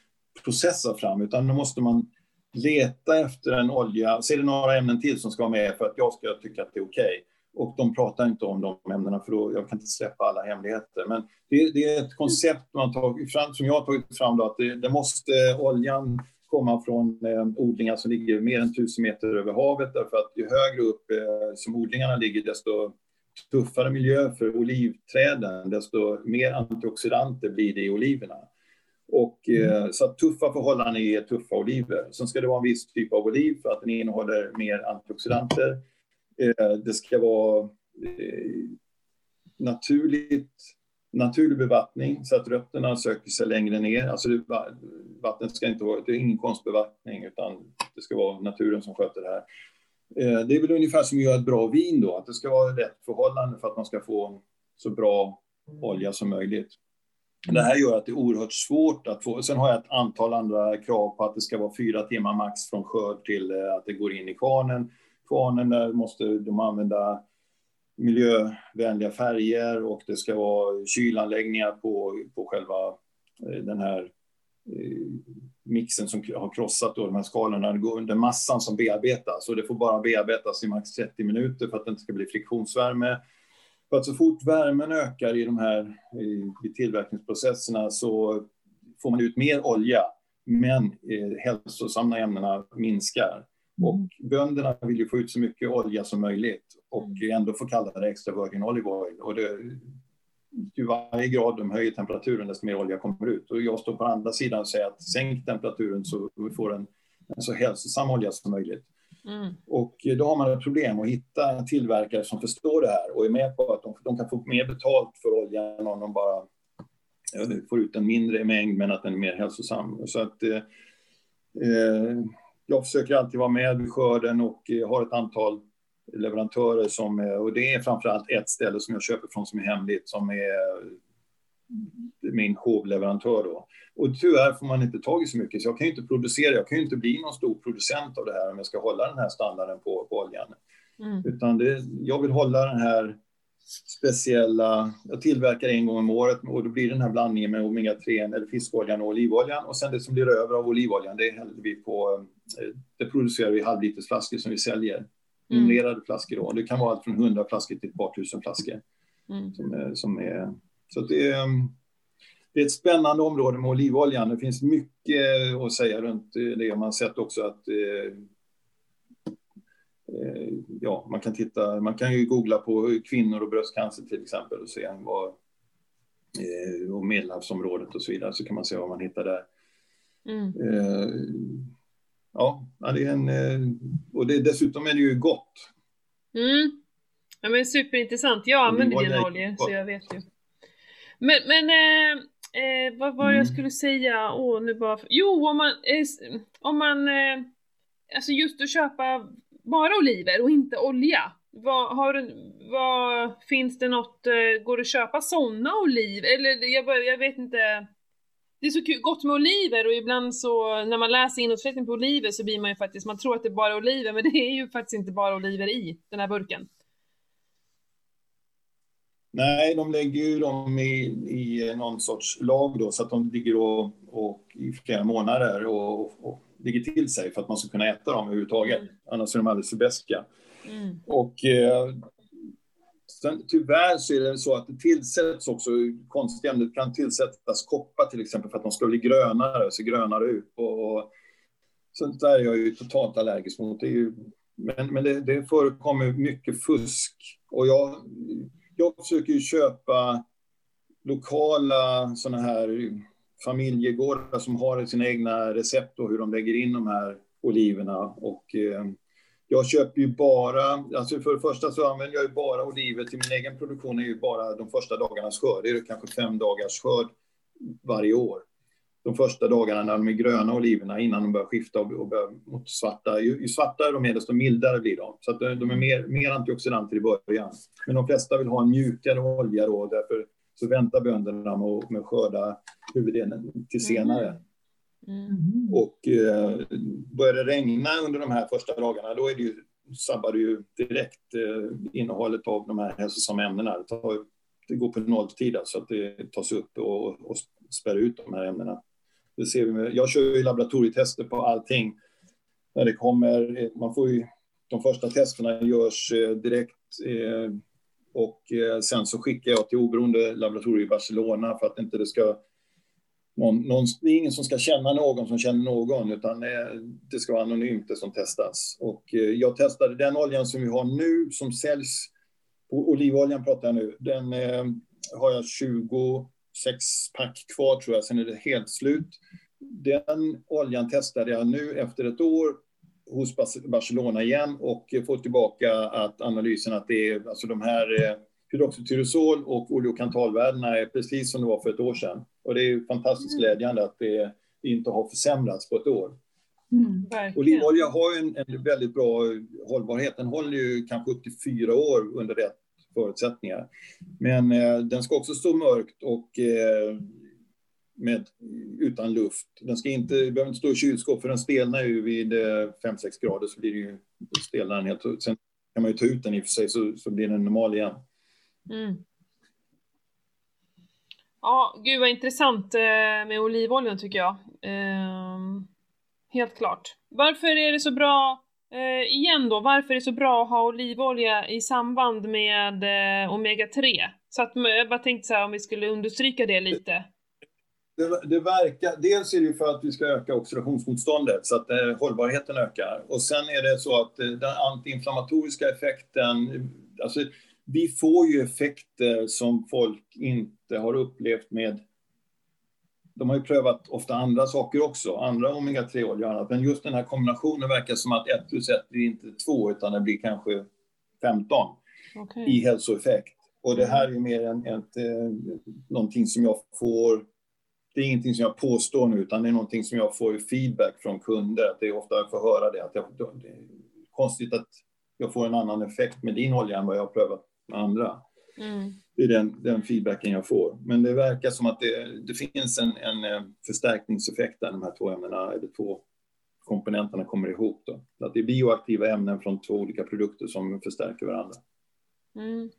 processa fram utan då måste man leta efter en olja. Så är det några ämnen till som ska vara med för att jag ska tycka att det är okej. Okay. Och de pratar inte om de ämnena för då, jag kan inte släppa alla hemligheter. Men det, det är ett koncept man tagit fram, som jag har tagit fram då, att det, det måste oljan komma från eh, odlingar som ligger mer än 1000 meter över havet därför att ju högre upp eh, som odlingarna ligger desto tuffare miljö för olivträden, desto mer antioxidanter blir det i oliverna. Och, eh, mm. Så tuffa förhållanden är tuffa oliver. Sen ska det vara en viss typ av oliv för att den innehåller mer antioxidanter. Det ska vara naturligt naturlig bevattning så att rötterna söker sig längre ner. Alltså vattnet ska inte vara, det är ingen konstbevattning utan det ska vara naturen som sköter det här. Eh, det är väl ungefär som att göra ett bra vin då, att det ska vara rätt förhållande för att man ska få så bra olja som möjligt. Det här gör att det är oerhört svårt att få. Sen har jag ett antal andra krav på att det ska vara fyra timmar max från skörd till eh, att det går in i kvarnen. Kvarnen där måste de använda miljövänliga färger och det ska vara kylanläggningar på, på själva eh, den här eh, mixen som har krossat då, de här skalorna, Det går under massan som bearbetas och det får bara bearbetas i max 30 minuter för att det inte ska bli friktionsvärme. För att så fort värmen ökar i de här i tillverkningsprocesserna så får man ut mer olja, men eh, hälsosamma ämnena minskar. Och bönderna vill ju få ut så mycket olja som möjligt och mm. ändå få kalla det extra virgin olive oil. Och det, ju varje grad de höjer temperaturen desto mer olja kommer ut. Och jag står på andra sidan och säger att sänk temperaturen så vi får en, en så hälsosam olja som möjligt. Mm. Och då har man ett problem att hitta tillverkare som förstår det här och är med på att de, de kan få mer betalt för oljan om de bara får ut en mindre mängd men att den är mer hälsosam. Så att eh, eh jag försöker alltid vara med vid skörden och eh, har ett antal leverantörer som, och det är framförallt ett ställe som jag köper från som är hemligt, som är min hovleverantör då. Och tyvärr får man inte tag i så mycket, så jag kan ju inte producera, jag kan ju inte bli någon stor producent av det här om jag ska hålla den här standarden på, på oljan. Mm. Utan det, jag vill hålla den här speciella, jag tillverkar en gång om året och då blir den här blandningen med omega-3 eller fiskoljan och olivoljan och sen det som blir över av olivoljan det häller vi på, eh, det producerar vi halvlitersflaskor som vi säljer. Mm. Numrerade flaskor då. Det kan vara allt från 100 flaskor till ett par tusen flaskor. Mm. Som är, som är, så det är, det är ett spännande område med olivoljan. Det finns mycket att säga runt det. Man har sett också att eh, Eh, ja, man kan titta, man kan ju googla på kvinnor och bröstcancer till exempel och se vad, eh, och medelhavsområdet och så vidare, så kan man se vad man hittar där. Mm. Eh, ja, det är en, och det, dessutom är det ju gott. Mm. Ja men superintressant, jag använder dina oljor så jag vet ju. Men, men eh, eh, vad var det mm. jag skulle säga? Åh, nu bara... Jo, om man, eh, om man, eh, alltså just att köpa bara oliver och inte olja. Vad, har du, vad, finns det något, eh, går det att köpa sådana oliver? Eller jag, jag vet inte. Det är så gott med oliver och ibland så när man läser innehållsförteckningen på oliver så blir man ju faktiskt, man tror att det är bara oliver men [LAUGHS] det är ju faktiskt inte bara oliver i den här burken. Nej, de lägger ju dem i, i någon sorts lag då så att de ligger och, och i flera månader och, och ligger till sig för att man ska kunna äta dem överhuvudtaget. Mm. Annars är de alldeles för beska. Mm. Och eh, sen, tyvärr så är det så att det tillsätts också konstiga ämnen. Det kan tillsättas koppar till exempel för att de ska bli grönare, se grönare ut. Och, och sånt där är jag ju totalt allergisk mot. Det är ju, men men det, det förekommer mycket fusk. Och jag, jag försöker ju köpa lokala såna här familjegårdar som har sina egna recept och hur de lägger in de här oliverna. Och, eh, jag köper ju bara, alltså för det första så använder jag ju bara oliver till min egen produktion är ju bara de första dagarnas skörd. Det är kanske fem dagars skörd varje år. De första dagarna när de är gröna oliverna innan de börjar skifta och börjar mot svarta. Ju, ju svartare de är desto mildare blir de. Så att de är mer, mer antioxidanter i början. Men de flesta vill ha en mjukare olja då, därför så väntar bönderna med, med att skörda huvuddelen till senare. Mm. Och eh, börjar det regna under de här första dagarna, då är det ju, sabbar det ju direkt eh, innehållet av de här hälsosamma ämnena. Det, tar, det går på nolltid, så alltså att det tas upp och, och spär ut de här ämnena. Det ser vi med, jag kör ju laboratorietester på allting. När det kommer, man får ju, de första testerna görs eh, direkt eh, och eh, sen så skickar jag till oberoende laboratorier i Barcelona för att inte det ska någon, någon, det är ingen som ska känna någon som känner någon, utan det ska vara anonymt det som testas. Och eh, jag testade den oljan som vi har nu, som säljs, olivoljan pratar jag nu, den eh, har jag 26 pack kvar tror jag, sen är det helt slut. Den oljan testade jag nu efter ett år hos Barcelona igen och eh, får tillbaka att analysen att det är, alltså de här hydroxytyrosol och oleokantalvärdena är precis som det var för ett år sedan. Och det är fantastiskt mm. glädjande att det inte har försämrats på ett år. Mm, Olivolja har en, en, väldigt bra hållbarhet. Den håller ju kanske upp till fyra år under rätt förutsättningar. Men eh, den ska också stå mörkt och eh, med, utan luft. Den ska inte, behöver inte stå i kylskåp för den stelnar ju vid 5-6 eh, grader så blir det ju, stelnar den helt. Sen kan man ju ta ut den i och för sig så, så blir den normal igen. Mm. Ja, gud vad intressant eh, med olivoljan tycker jag. Ehm, helt klart. Varför är det så bra, eh, igen då, varför är det så bra att ha olivolja i samband med eh, omega-3? Så att eh, jag bara tänkte så här om vi skulle understryka det lite. Det, det, verkar, dels är det ju för att vi ska öka oxidationsmotståndet så att eh, hållbarheten ökar. Och sen är det så att eh, den antiinflammatoriska effekten, alltså vi får ju effekter som folk inte har upplevt med de har ju prövat ofta andra saker också, andra omega-3-oljor och annat, men just den här kombinationen verkar som att 1 plus 1 blir inte 2 utan det blir kanske 15 okay. i hälsoeffekt. Och det här är mer än ett, eh, någonting som jag får, det är ingenting som jag påstår nu, utan det är någonting som jag får feedback från kunder, att det är ofta jag får höra det, att jag, det är konstigt att jag får en annan effekt med din olja än vad jag har prövat med andra. Mm. Det är den, den, feedbacken jag får. Men det verkar som att det, det finns en, en eh, förstärkningseffekt där de här två ämnena, eller två komponenterna kommer ihop. Då. Att det är bioaktiva ämnen från två olika produkter som förstärker varandra. Mm.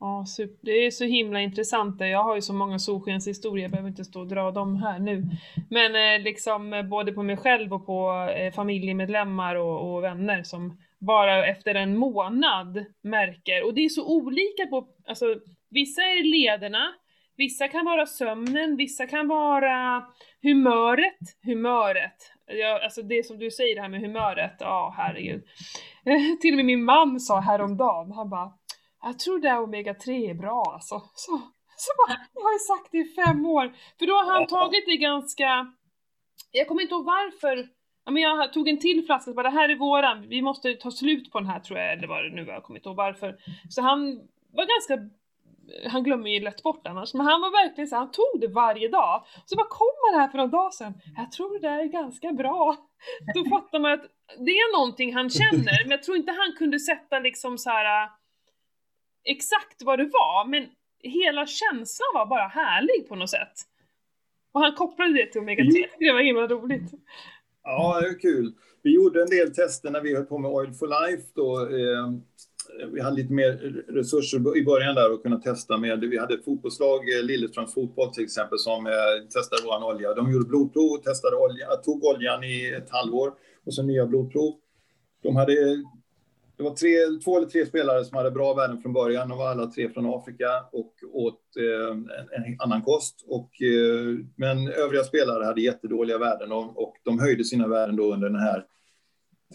Ja, super. det är så himla intressant. Jag har ju så många solskenshistorier, jag behöver inte stå och dra dem här nu. Men eh, liksom både på mig själv och på eh, familjemedlemmar och, och, vänner som bara efter en månad märker, och det är så olika på, alltså vissa är lederna, vissa kan vara sömnen, vissa kan vara humöret, humöret. Ja, alltså det som du säger det här med humöret, ja oh, herregud. Till och med min man sa häromdagen, han bara jag tror det här omega-3 är bra alltså. Så, så bara, jag har ju sagt det i fem år. För då har han tagit det ganska, jag kommer inte ihåg varför, ja, men jag tog en till flaska och bara det här är våran, vi måste ta slut på den här tror jag, eller vad det nu var, jag kommer inte ihåg varför. Så han var ganska han glömmer ju lätt bort annars, men han var verkligen så han tog det varje dag. Så bara kom han här för några dagar sedan, jag tror det där är ganska bra. Då fattar man att det är någonting han känner, men jag tror inte han kunde sätta liksom så här exakt vad det var, men hela känslan var bara härlig på något sätt. Och han kopplade det till Omega 3, mm. det var himla roligt. Ja, det är kul. Vi gjorde en del tester när vi höll på med Oil for Life då. Eh, vi hade lite mer resurser i början där att kunna testa med. Vi hade ett fotbollslag, eh, Lilleströms fotboll till exempel, som eh, testade vår olja. De gjorde blodprov, testade olja, tog oljan i ett halvår och så nya blodprov. De hade det var tre, två eller tre spelare som hade bra värden från början. De var alla tre från Afrika och åt eh, en, annan kost. Och, eh, men övriga spelare hade jättedåliga värden och, och, de höjde sina värden då under den här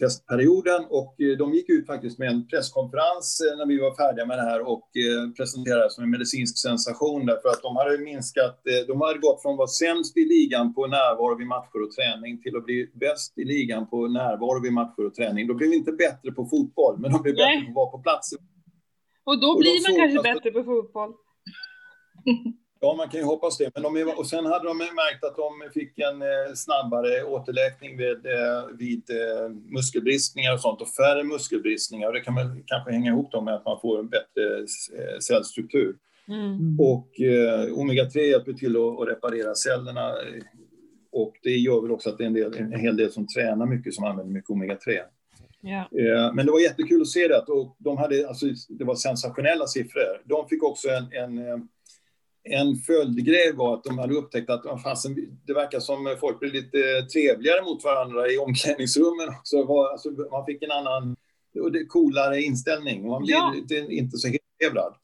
testperioden och eh, de gick ut faktiskt med en presskonferens eh, när vi var färdiga med det här och eh, presenterade det som en medicinsk sensation därför att de hade minskat, de hade gått från att vara sämst i ligan på närvaro vid matcher och träning till att bli bäst i ligan på närvaro vid matcher och träning. De blev inte bättre på fotboll, men de blev Nej. bättre på att vara på plats. Och då och blir man kanske bättre på fotboll. [LAUGHS] Ja, man kan ju hoppas det. Men de och sen hade de märkt att de fick en eh, snabbare återläkning vid, eh, vid eh, muskelbristningar och sånt och färre muskelbristningar. Och det kan man kanske hänga ihop med att man får en bättre cellstruktur. Mm. Och eh, omega-3 hjälper till att, att, reparera cellerna. Och det gör väl också att det är en, del, en hel del som tränar mycket som använder mycket omega-3. Yeah. Men det var jättekul att se det. Och de hade, alltså, det var sensationella siffror. De fick också en, en en följdgrej var att de hade upptäckt att fasen, det verkar som folk blir lite trevligare mot varandra i omklädningsrummen också. Alltså, man fick en annan, coolare inställning. Man blir ja. inte så hellevrad.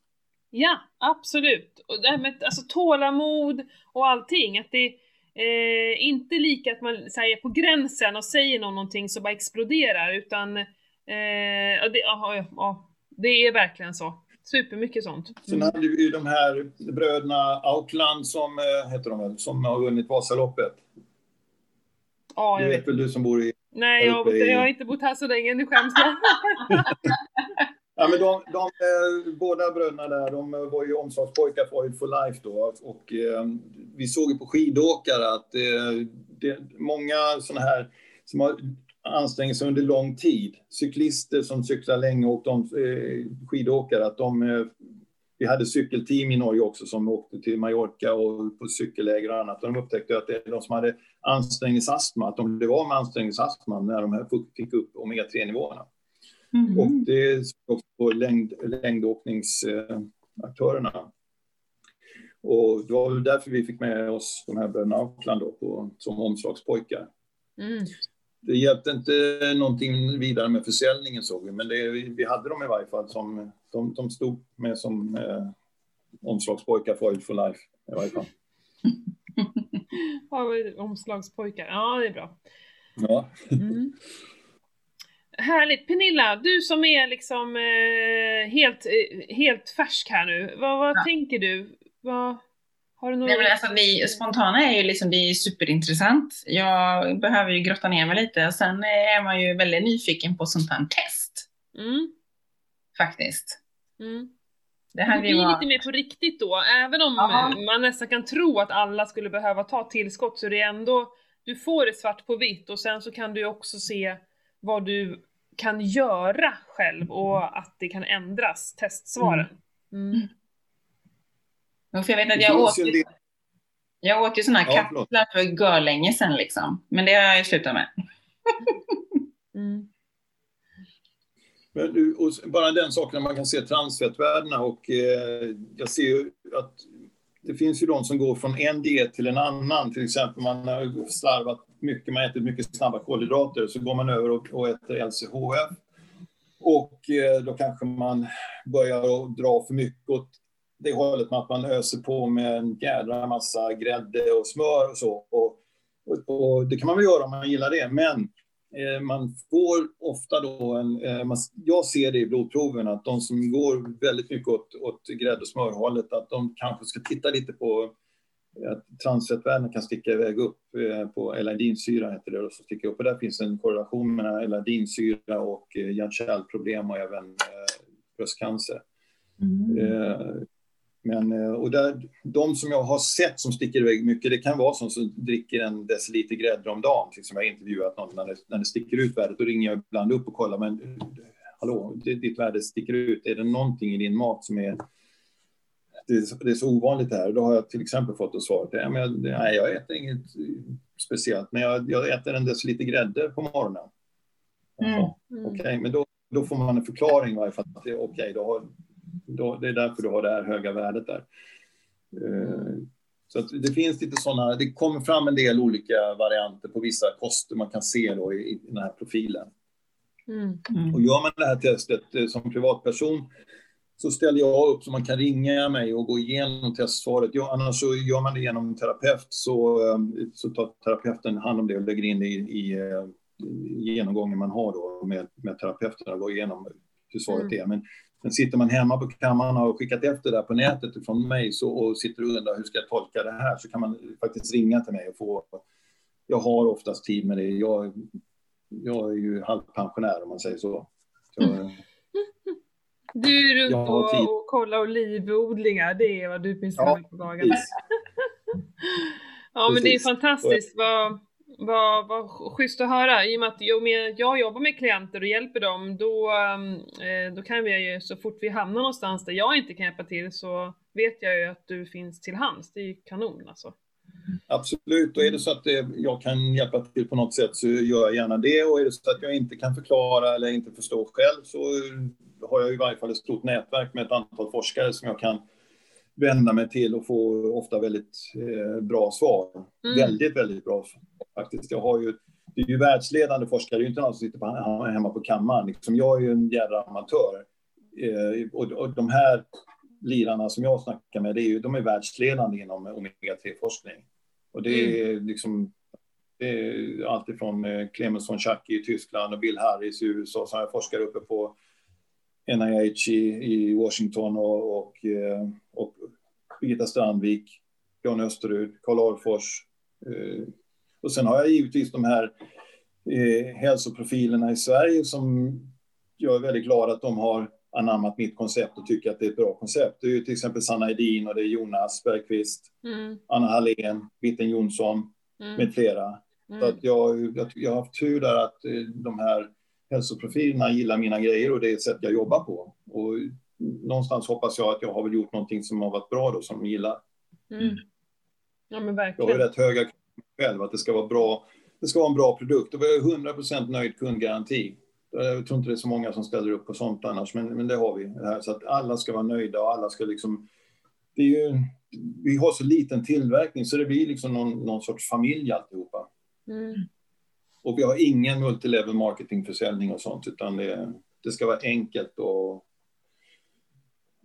Ja, absolut. Och det här med alltså, tålamod och allting. Att det är eh, inte lika att man säger på gränsen och säger någonting så bara exploderar, utan eh, det, aha, ja, det är verkligen så. Supermycket sånt. Mm. Sen hade vi ju de här bröderna Aukland som, äh, heter de väl, som har vunnit Vasaloppet. Ja, det vet, vet väl du som bor i... Nej, jag, i... jag har inte bott här så länge, nu skäms jag. [LAUGHS] ja, men de, de, eh, båda bröderna där, de var ju omslagspojkar för Oil for Life då. Och eh, vi såg ju på skidåkare att eh, det, många sådana här som har anstränger sig under lång tid. Cyklister som cyklar länge och de eh, skidåkare, att de eh, vi hade cykelteam i Norge också som åkte till Mallorca och på cykelläger och annat. Och de upptäckte att det är de som hade ansträngningsastma, att de blev av med ansträngningsastma när de fick upp omega-3-nivåerna. Mm. Och det är också på längd, längdåkningsaktörerna. Och det var därför vi fick med oss de här bröderna Aukland då på, som omslagspojkar. Mm det hjälpte inte någonting vidare med försäljningen såg vi, men det, vi hade dem i varje fall som, de, de stod med som eh, omslagspojkar för Oil for Life i varje fall. [LAUGHS] omslagspojkar, ja det är bra. Ja. Mm. Härligt! Pernilla, du som är liksom eh, helt, eh, helt färsk här nu, vad, vad ja. tänker du? Vad... Har några... Nej, men alltså, det, spontana är ju liksom, det är superintressant. Jag behöver ju grotta ner mig lite. Sen är man ju väldigt nyfiken på sånt här test. Mm. Faktiskt. Mm. Det, här det blir var... lite mer på riktigt då. Även om Aha. man nästan kan tro att alla skulle behöva ta tillskott så det är ändå, du får det svart på vitt och sen så kan du också se vad du kan göra själv och att det kan ändras, testsvaren. Mm. För jag vet att jag åt, ju, jag åt ju sådana här ja, kapslar för gör länge sedan liksom. Men det har jag slutat med. [LAUGHS] mm. Men, och bara den saken man kan se transfettvärdena och eh, jag ser ju att det finns ju de som går från en diet till en annan. Till exempel man har slarvat mycket, man äter mycket snabba kolhydrater, så går man över och, och äter LCHF. Och eh, då kanske man börjar dra för mycket åt det hållet med att man öser på med en jädra massa grädde och smör och så. Och, och, och det kan man väl göra om man gillar det, men eh, man får ofta då en... Eh, jag ser det i blodproven att de som går väldigt mycket åt, åt grädde och smörhållet, att de kanske ska titta lite på att transfettvärdena kan sticka iväg upp eh, på eladinsyra, heter det, och så sticka upp. Och där finns en korrelation mellan eladinsyra och eh, hjärt-kärlproblem och även eh, bröstcancer. Mm. Men, eh, och där, de som jag har sett som sticker iväg mycket, det kan vara sån som dricker en deciliter grädde om dagen. Till som jag har intervjuat någon, när det, när det sticker ut värdet, då ringer jag ibland upp och kollar, men hallå, ditt värde sticker ut. Är det någonting i din mat som är det är, det är så ovanligt det här. Då har jag till exempel fått ett svar till, men, nej, jag äter inget speciellt, men jag, jag äter en deciliter grädde på morgonen. Mm. Mm. Okej, okay, men då, då får man en förklaring i varje fall. Okej, okay, då har då, det är därför du har det här höga värdet där. Eh, så det finns lite sådana, det kommer fram en del olika varianter på vissa koster man kan se då i, i den här profilen. Mm. Mm. Och gör man det här testet eh, som privatperson så ställer jag upp så man kan ringa mig och gå igenom testsvaret. Ja, annars så gör man det genom en terapeut så, eh, så tar terapeuten hand om det och lägger in det i, i genomgången man har då med, med terapeuterna, gå igenom hur svaret Mm. är. Men, men sitter man hemma på kammaren och har skickat efter det här på nätet från mig så, och sitter och undrar hur ska jag tolka det här så kan man faktiskt ringa till mig och få... Jag har oftast tid med det. Jag, jag är ju halvpensionär om man säger så. så Mm. Du är runt och, och kollar olivodlingar, det är vad du pysslar Ja, med på dagarna. [LAUGHS] Ja men det är fantastiskt, vad, vad, vad schysst att höra. I och med att jag, med, jag jobbar med klienter och hjälper dem, då, ehm, eh, då kan vi ju så fort vi hamnar någonstans där jag inte kan hjälpa till så vet jag ju att du finns till hands. Det är ju kanon alltså. Absolut, och är det så att eh, jag kan hjälpa till på något sätt så gör jag gärna det. Och är det så att jag inte kan förklara eller inte förstår själv så har jag i varje fall ett stort nätverk med ett antal forskare som jag kan vända mig till och få ofta väldigt eh, bra svar. Mm. Väldigt, väldigt bra svar faktiskt. Jag har ju, det är ju världsledande forskare, det är ju inte någon som sitter på, hemma på kammaren. Liksom, jag är ju en jädra amatör. Eh, och, och de här lirarna som jag snackar med, det är ju, de är världsledande inom omega-3-forskning. Och det är liksom det är allt ifrån eh, Clemens von Schacke i Tyskland och Bill Harris i USA som är forskare uppe på NIH i, Washington och, och, eh, och Birgitta Strandvik, Jan Österud, Karl Arfors. Och sen har jag givetvis de här eh, hälsoprofilerna i Sverige som jag är väldigt glad att de har anammat mitt koncept och tycker att det är ett bra koncept. Det är ju till exempel Sanna Edin och det är Jonas Bergqvist, Mm, Anna Hallén, Bitten Jonsson mm, med flera. Så mm. att jag, jag, jag har haft tur där att eh, de här hälsoprofilerna gillar mina grejer och det är ett sätt jag jobbar på. Och någonstans hoppas jag att jag har väl gjort någonting som har varit bra då, som de gillar. Mm. Ja men Jag har ju verkligen. rätt höga själv, att det ska vara bra. Det ska vara en bra produkt. Och vi har 100% nöjd kundgaranti. Jag tror inte det är så många som ställer upp på sånt annars, men, men det har vi. Här. Så att alla ska vara nöjda och alla ska liksom... Det är ju, vi har så liten tillverkning så det blir liksom någon, någon sorts familj alltihopa. Mm. Och vi har ingen multilevel marketingförsäljning och sånt, utan det, det ska vara enkelt och,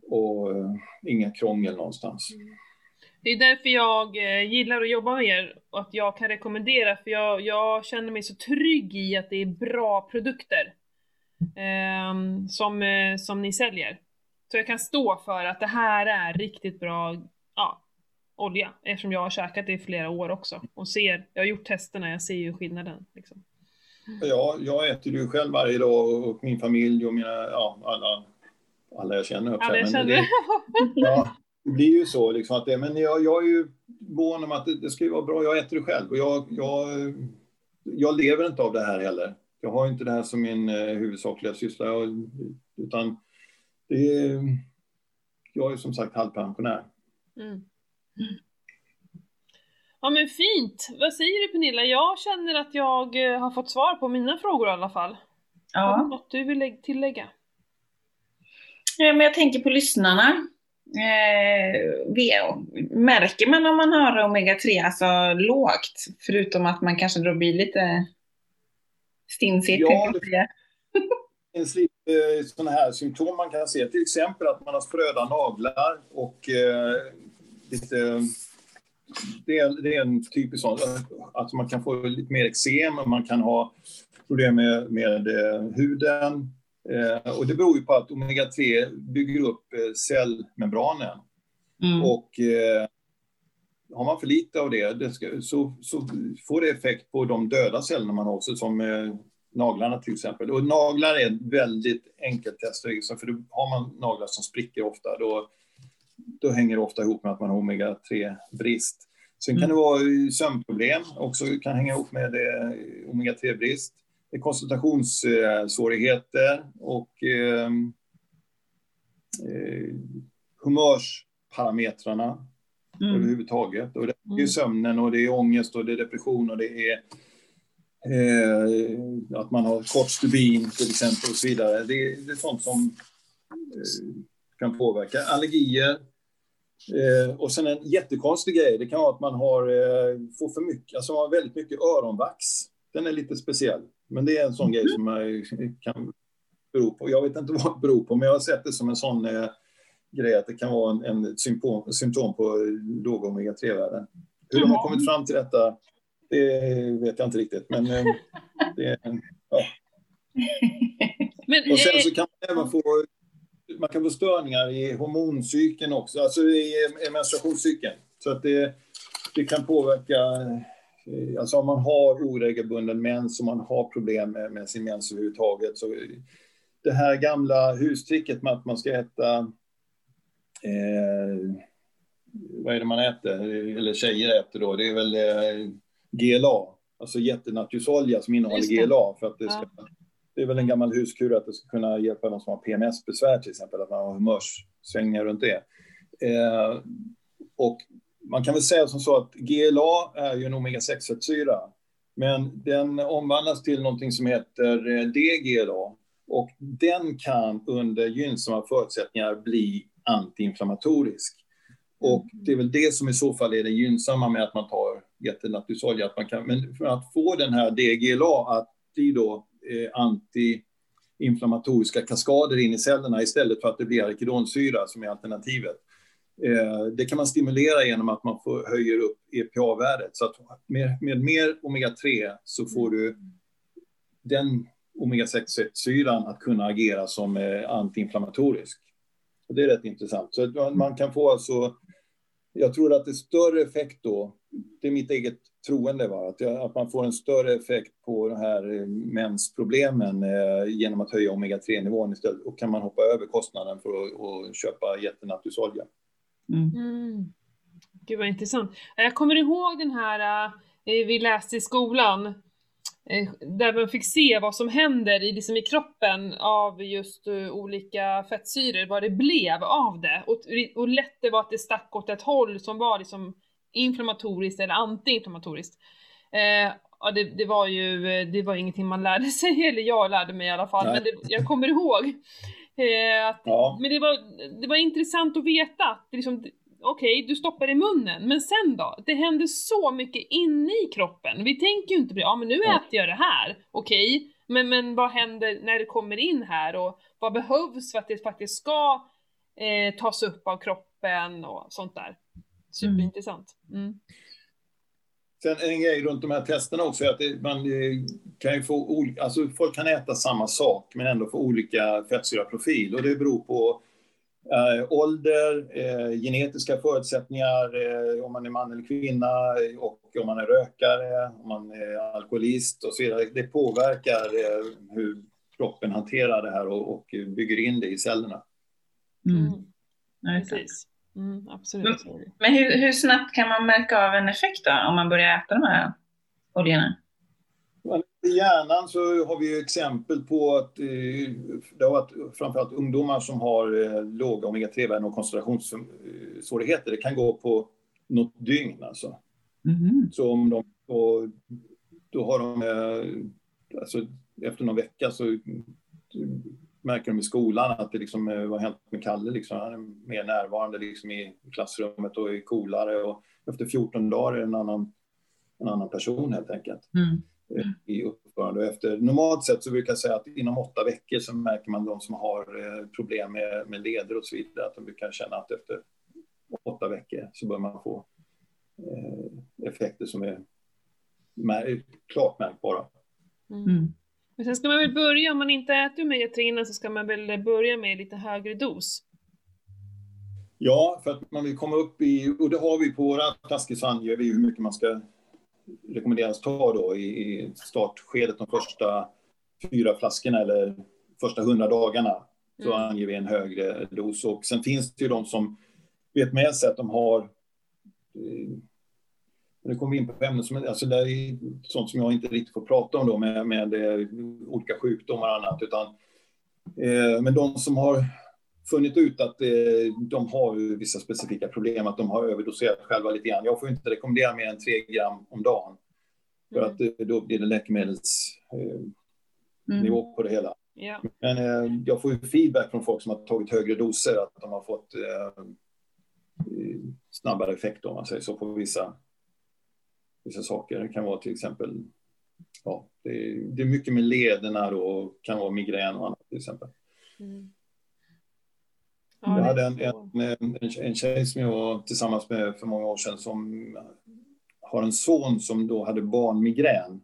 och uh, inga krångel någonstans. Det är därför jag eh, gillar att jobba med er och att jag kan rekommendera, för jag, jag känner mig så trygg i att det är bra produkter ehm, som, eh, som ni säljer. Så jag kan stå för att det här är riktigt bra ja, olja, eftersom jag har käkat det i flera år också och ser, jag har gjort testerna, jag ser ju skillnaden. Liksom. Ja, jag äter ju själv varje dag och min familj och mina, ja, alla, alla jag känner. Alla jag känner. Det, [LAUGHS] ja, det blir ju så liksom att det, men jag, jag är ju mån om att det, det ska ju vara bra. Jag äter det själv och jag, jag, jag lever inte av det här heller. Jag har inte det här som min eh, huvudsakliga syssla, jag, utan det är, jag är som sagt halvpensionär. Mm. Ja men fint! Vad säger du Pernilla? Jag känner att jag eh, har fått svar på mina frågor i alla fall. Har du Ja. något du vill lä- tillägga? Ja, men jag tänker på lyssnarna. Eh, märker man om man har omega-3 alltså lågt? Förutom att man kanske då blir lite stinsig. Ja, det- [LAUGHS] finns lite eh, sådana här symptom man kan se. Till exempel att man har spröda naglar och eh, lite... Det är, det är en typisk sån. Att man kan få lite mer eksem man kan ha problem med, med eh, huden. Eh, och det beror ju på att omega-3 bygger upp eh, cellmembranen. Mm. Och eh, har man för lite av det, det ska, så, så får det effekt på de döda cellerna man har också, som eh, naglarna till exempel. Och naglar är ett väldigt enkelt test, för då har man naglar som spricker ofta, då, då hänger det ofta ihop med att man har omega-3-brist. Sen kan Mm. det vara sömnproblem, också kan hänga ihop med eh, omega-3-brist. Är koncentrationssvårigheter och eh, eh, humörsparametrarna Mm. överhuvudtaget. Och det är Mm. ju sömnen och det är ångest och det är depression och det är eh, att man har kort stubin till exempel och så vidare. Det, är- det är sånt som eh, kan påverka. Allergier. Eh, och sen en jättekonstig grej, det kan vara att man har, eh, får för mycket, alltså man har väldigt mycket öronvax. Den är lite speciell. Men det är en sån grej som man kan bero på. Jag vet inte vad det beror på, men jag har sett det som en sån eh, grej att det kan vara en, en symptom, symptom på låga omega-3-värden. Hur de har Jaha. kommit fram till detta det vet jag inte riktigt. Men eh, det, ja. [LAUGHS] Men, Och sen eh, så kan man även få, man kan få störningar i hormoncykeln också, alltså i, menstruationscykeln. Så att det, det kan påverka, eh, alltså om man har oregelbunden mens och man har problem med, med sin mens överhuvudtaget. Så det här gamla hustricket med att man ska äta, eh, vad är det man äter, eller tjejer äter då, det är väl eh, GLA, alltså jättenattljusolja som innehåller. GLA för att det ska Ja. det är väl en gammal huskur att det ska kunna hjälpa de som har PMS-besvär till exempel, att man har humörssvängningar runt det. Eh, och man kan väl säga som så att GLA är ju en omega-6-fettsyra, men den omvandlas till någonting som heter eh, DGLA och den kan under gynnsamma förutsättningar bli antiinflammatorisk. Och det är väl det som i så fall är det gynnsamma med att man tar jättenattljusolja. Att man kan, men för att få den här DGLA att bli då eh, antiinflammatoriska kaskader in i cellerna istället för att det blir arkedonsyra som är alternativet. Eh, det kan man stimulera genom att man får, höjer upp EPA-värdet. Så att med, med mer omega-3 så får du den omega-6-syran att kunna agera som eh, antiinflammatorisk. Och det är rätt intressant. Så man- kan få alltså, jag tror att det är större effekt då, det är mitt eget troende, va? Att, jag, att man får en större effekt på de här eh, mensproblemen eh, genom att höja omega-3-nivån istället. Och kan man hoppa över kostnaden för att, köpa jättenattljusolja. Mm. Mm. Gud vad intressant. Jag kommer ihåg den här eh, vi läste i skolan, eh, där man fick se vad som händer i, liksom i kroppen av just eh, olika fettsyror, vad det blev av det. Och, och lätt det var att det stack åt ett håll som var liksom inflammatoriskt eller antiinflammatoriskt. Eh, ja, det, det var ju, eh, det var ingenting man lärde [LAUGHS] sig, eller jag lärde mig i alla fall, Nej. men det, jag kommer ihåg. Eh, att Ja. men det var, det var intressant att veta att liksom, okej, du stoppar i munnen, men sen då? Det händer så mycket inne i kroppen. Vi tänker ju inte på det, ja men nu Ja. äter jag det här, okej, men, men vad händer när det kommer in här och vad behövs för att det faktiskt ska eh, tas upp av kroppen och sånt där. Superintressant. Mm. Sen en grej runt de här testerna också är att det, man eh, kan ju få olika, alltså folk kan äta samma sak men ändå få olika fettsyraprofil och det beror på eh, ålder, eh, genetiska förutsättningar, eh, om man är man eller kvinna eh, och om man är rökare, om man är alkoholist och så vidare. Det påverkar eh, hur kroppen hanterar det här och, och bygger in det i cellerna. Mm. Mm. Ja, exakt. Precis. Mm, absolut. det. Men hur, hur snabbt kan man märka av en effekt då, om man börjar äta de här oljorna? Men I hjärnan så har vi ju exempel på att eh, det har varit framförallt ungdomar som har eh, låga omega-3-värden och koncentrationssvårigheter. Det kan gå på något dygn alltså. Mhm. Så om de, och då har de, eh, alltså efter någon vecka så märker de i skolan att det liksom, eh, vad har hänt med Kalle liksom. Han är mer närvarande liksom i klassrummet och är coolare och efter 14 dagar är det en annan, en annan person helt enkelt Mm. eh, i uppförande. Och efter, normalt sett så brukar jag säga att inom åtta veckor så märker man de som har eh, problem med, med leder och så vidare, att de brukar känna att efter åtta veckor så bör man få effekter som är mär, klart märkbara. Mm. Men sen ska man väl börja, om man inte äter omega-3 innan så ska man väl börja med lite högre dos. Ja, för att man vill komma upp i, och det har vi på våra flaskor så anger vi hur mycket man ska rekommenderas ta då i, i startskedet de första fyra flaskorna eller första hundra dagarna. Så Mm. anger vi en högre dos och sen finns det ju de som vet med sig att de har eh, nu kommer vi in på ämnen som alltså det är sånt som jag inte riktigt får prata om då med, med eh, olika sjukdomar och annat utan eh, men de som har funnit ut att eh, de har vissa specifika problem, att de har överdoserat själva lite grann. Jag får inte rekommendera mer än 3 gram om dagen. För Mm. att eh, då blir det läkemedelsnivå eh, Mm. på det hela. Ja. Men eh, jag får ju feedback från folk som har tagit högre doser, att de har fått eh, snabbare effekt om man säger så på vissa, vissa saker. Det kan vara till exempel, ja, det är, det är mycket med lederna då, och kan vara migrän och annat till exempel. Mm. Jag det är hade en, en, en, en tjej som jag var tillsammans med för många år sedan som har en son som då hade barnmigrän.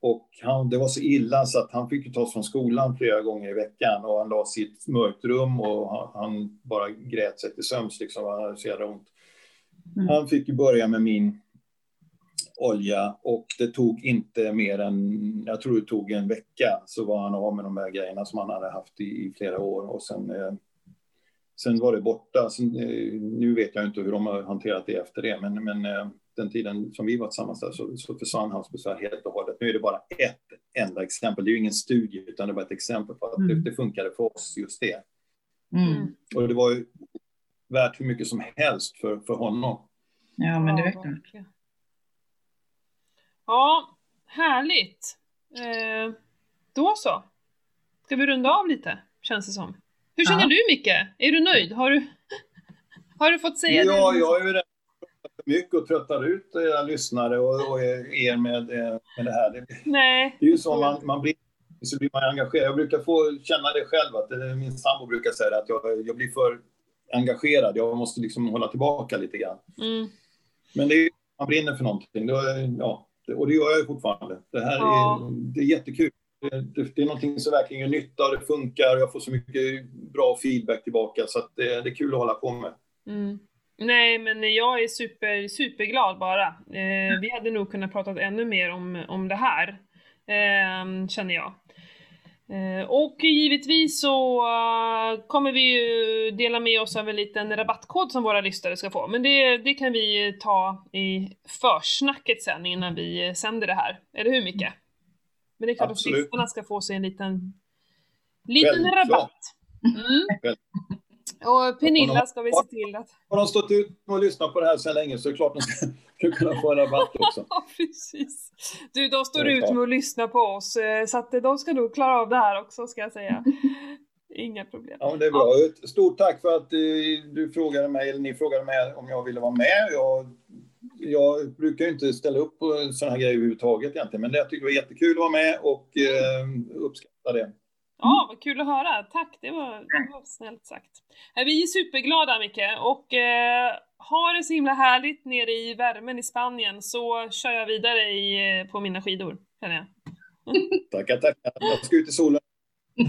Och han, det var så illa så att han fick tas från skolan flera gånger i veckan och han lades i ett mörkt rum och han, han bara grät sig till sömns liksom, han hade så jävla ont. Mm. Han fick ju börja med min olja och det tog inte mer än, jag tror det tog en vecka så var han av med de här grejerna som han hade haft i, i flera år och sen, eh, sen var det borta. Sen, eh, nu vet jag inte hur de har hanterat det efter det, men, men eh, den tiden som vi var tillsammans där så, så försvann hans besvär helt och hållet. Nu är det bara ett enda exempel, det är ju ingen studie utan det är bara ett exempel på att mm. det, det funkade för oss just det. Mm. Och det var ju värt hur mycket som helst för, för honom. Ja, men det vet jag. Ja, härligt. Eh, då så. Ska vi runda av lite, känns det som. Hur känner ja. du Micke? Är du nöjd? Har du, [LAUGHS] har du fått säga ja, det? Ja, jag är ju för mycket och tröttar ut era lyssnare och, och er med, eh, med det här. Det, Nej. det är ju så man, man blir så blir man engagerad. Jag brukar få känna det själv, att det, min sambo brukar säga det, att jag, jag blir för engagerad. Jag måste liksom hålla tillbaka lite grann. Mm. Men det är, man brinner för någonting. Då, ja, och det gör jag ju fortfarande. Det här ja. är, det är jättekul. Det, det, är någonting som verkligen gör nytta, det funkar, jag får så mycket bra feedback tillbaka så det, det är kul att hålla på med. Mm. Nej, men jag är super, superglad bara. Eh, vi hade nog kunnat prata ännu mer om, om det här, eh, känner jag. Eh, och givetvis så uh, kommer vi ju dela med oss av en liten rabattkod som våra lyssnare ska få, men det, det kan vi ta i försnacket sen innan vi sänder det här. Eller hur Micke? Men det är klart Absolut. att lyssnarna ska få sig en liten, liten rabatt. Mm. Och Pernilla ska vi se till att... Har de stått ut och lyssnat på det här så länge så är det klart de ska kunna få en rabatt också. [LAUGHS] ja, precis. Du, de står ut med att lyssna på oss eh, så att de ska nog klara av det här också ska jag säga. Inga problem. Ja, det är bra. Ja. Stort tack för att eh, du frågade mig, eller ni frågade mig om jag ville vara med. Jag, jag brukar inte ställa upp på sådana här grejer överhuvudtaget egentligen, men jag tyckte det var jättekul att vara med och mm. eh, uppskatta det. Ja, vad kul att höra. Tack, det var, det var snällt sagt. Vi är superglada Micke och eh, ha det så himla härligt nere i värmen i Spanien så kör jag vidare i, eh, på mina skidor, känner jag. [LAUGHS] tackar, tackar. Jag ska ut i solen.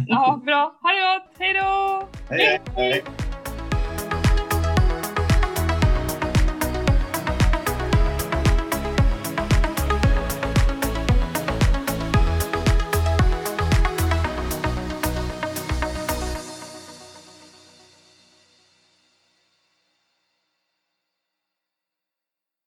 Ja, bra. Ha det gott. Hej då! hej. hej.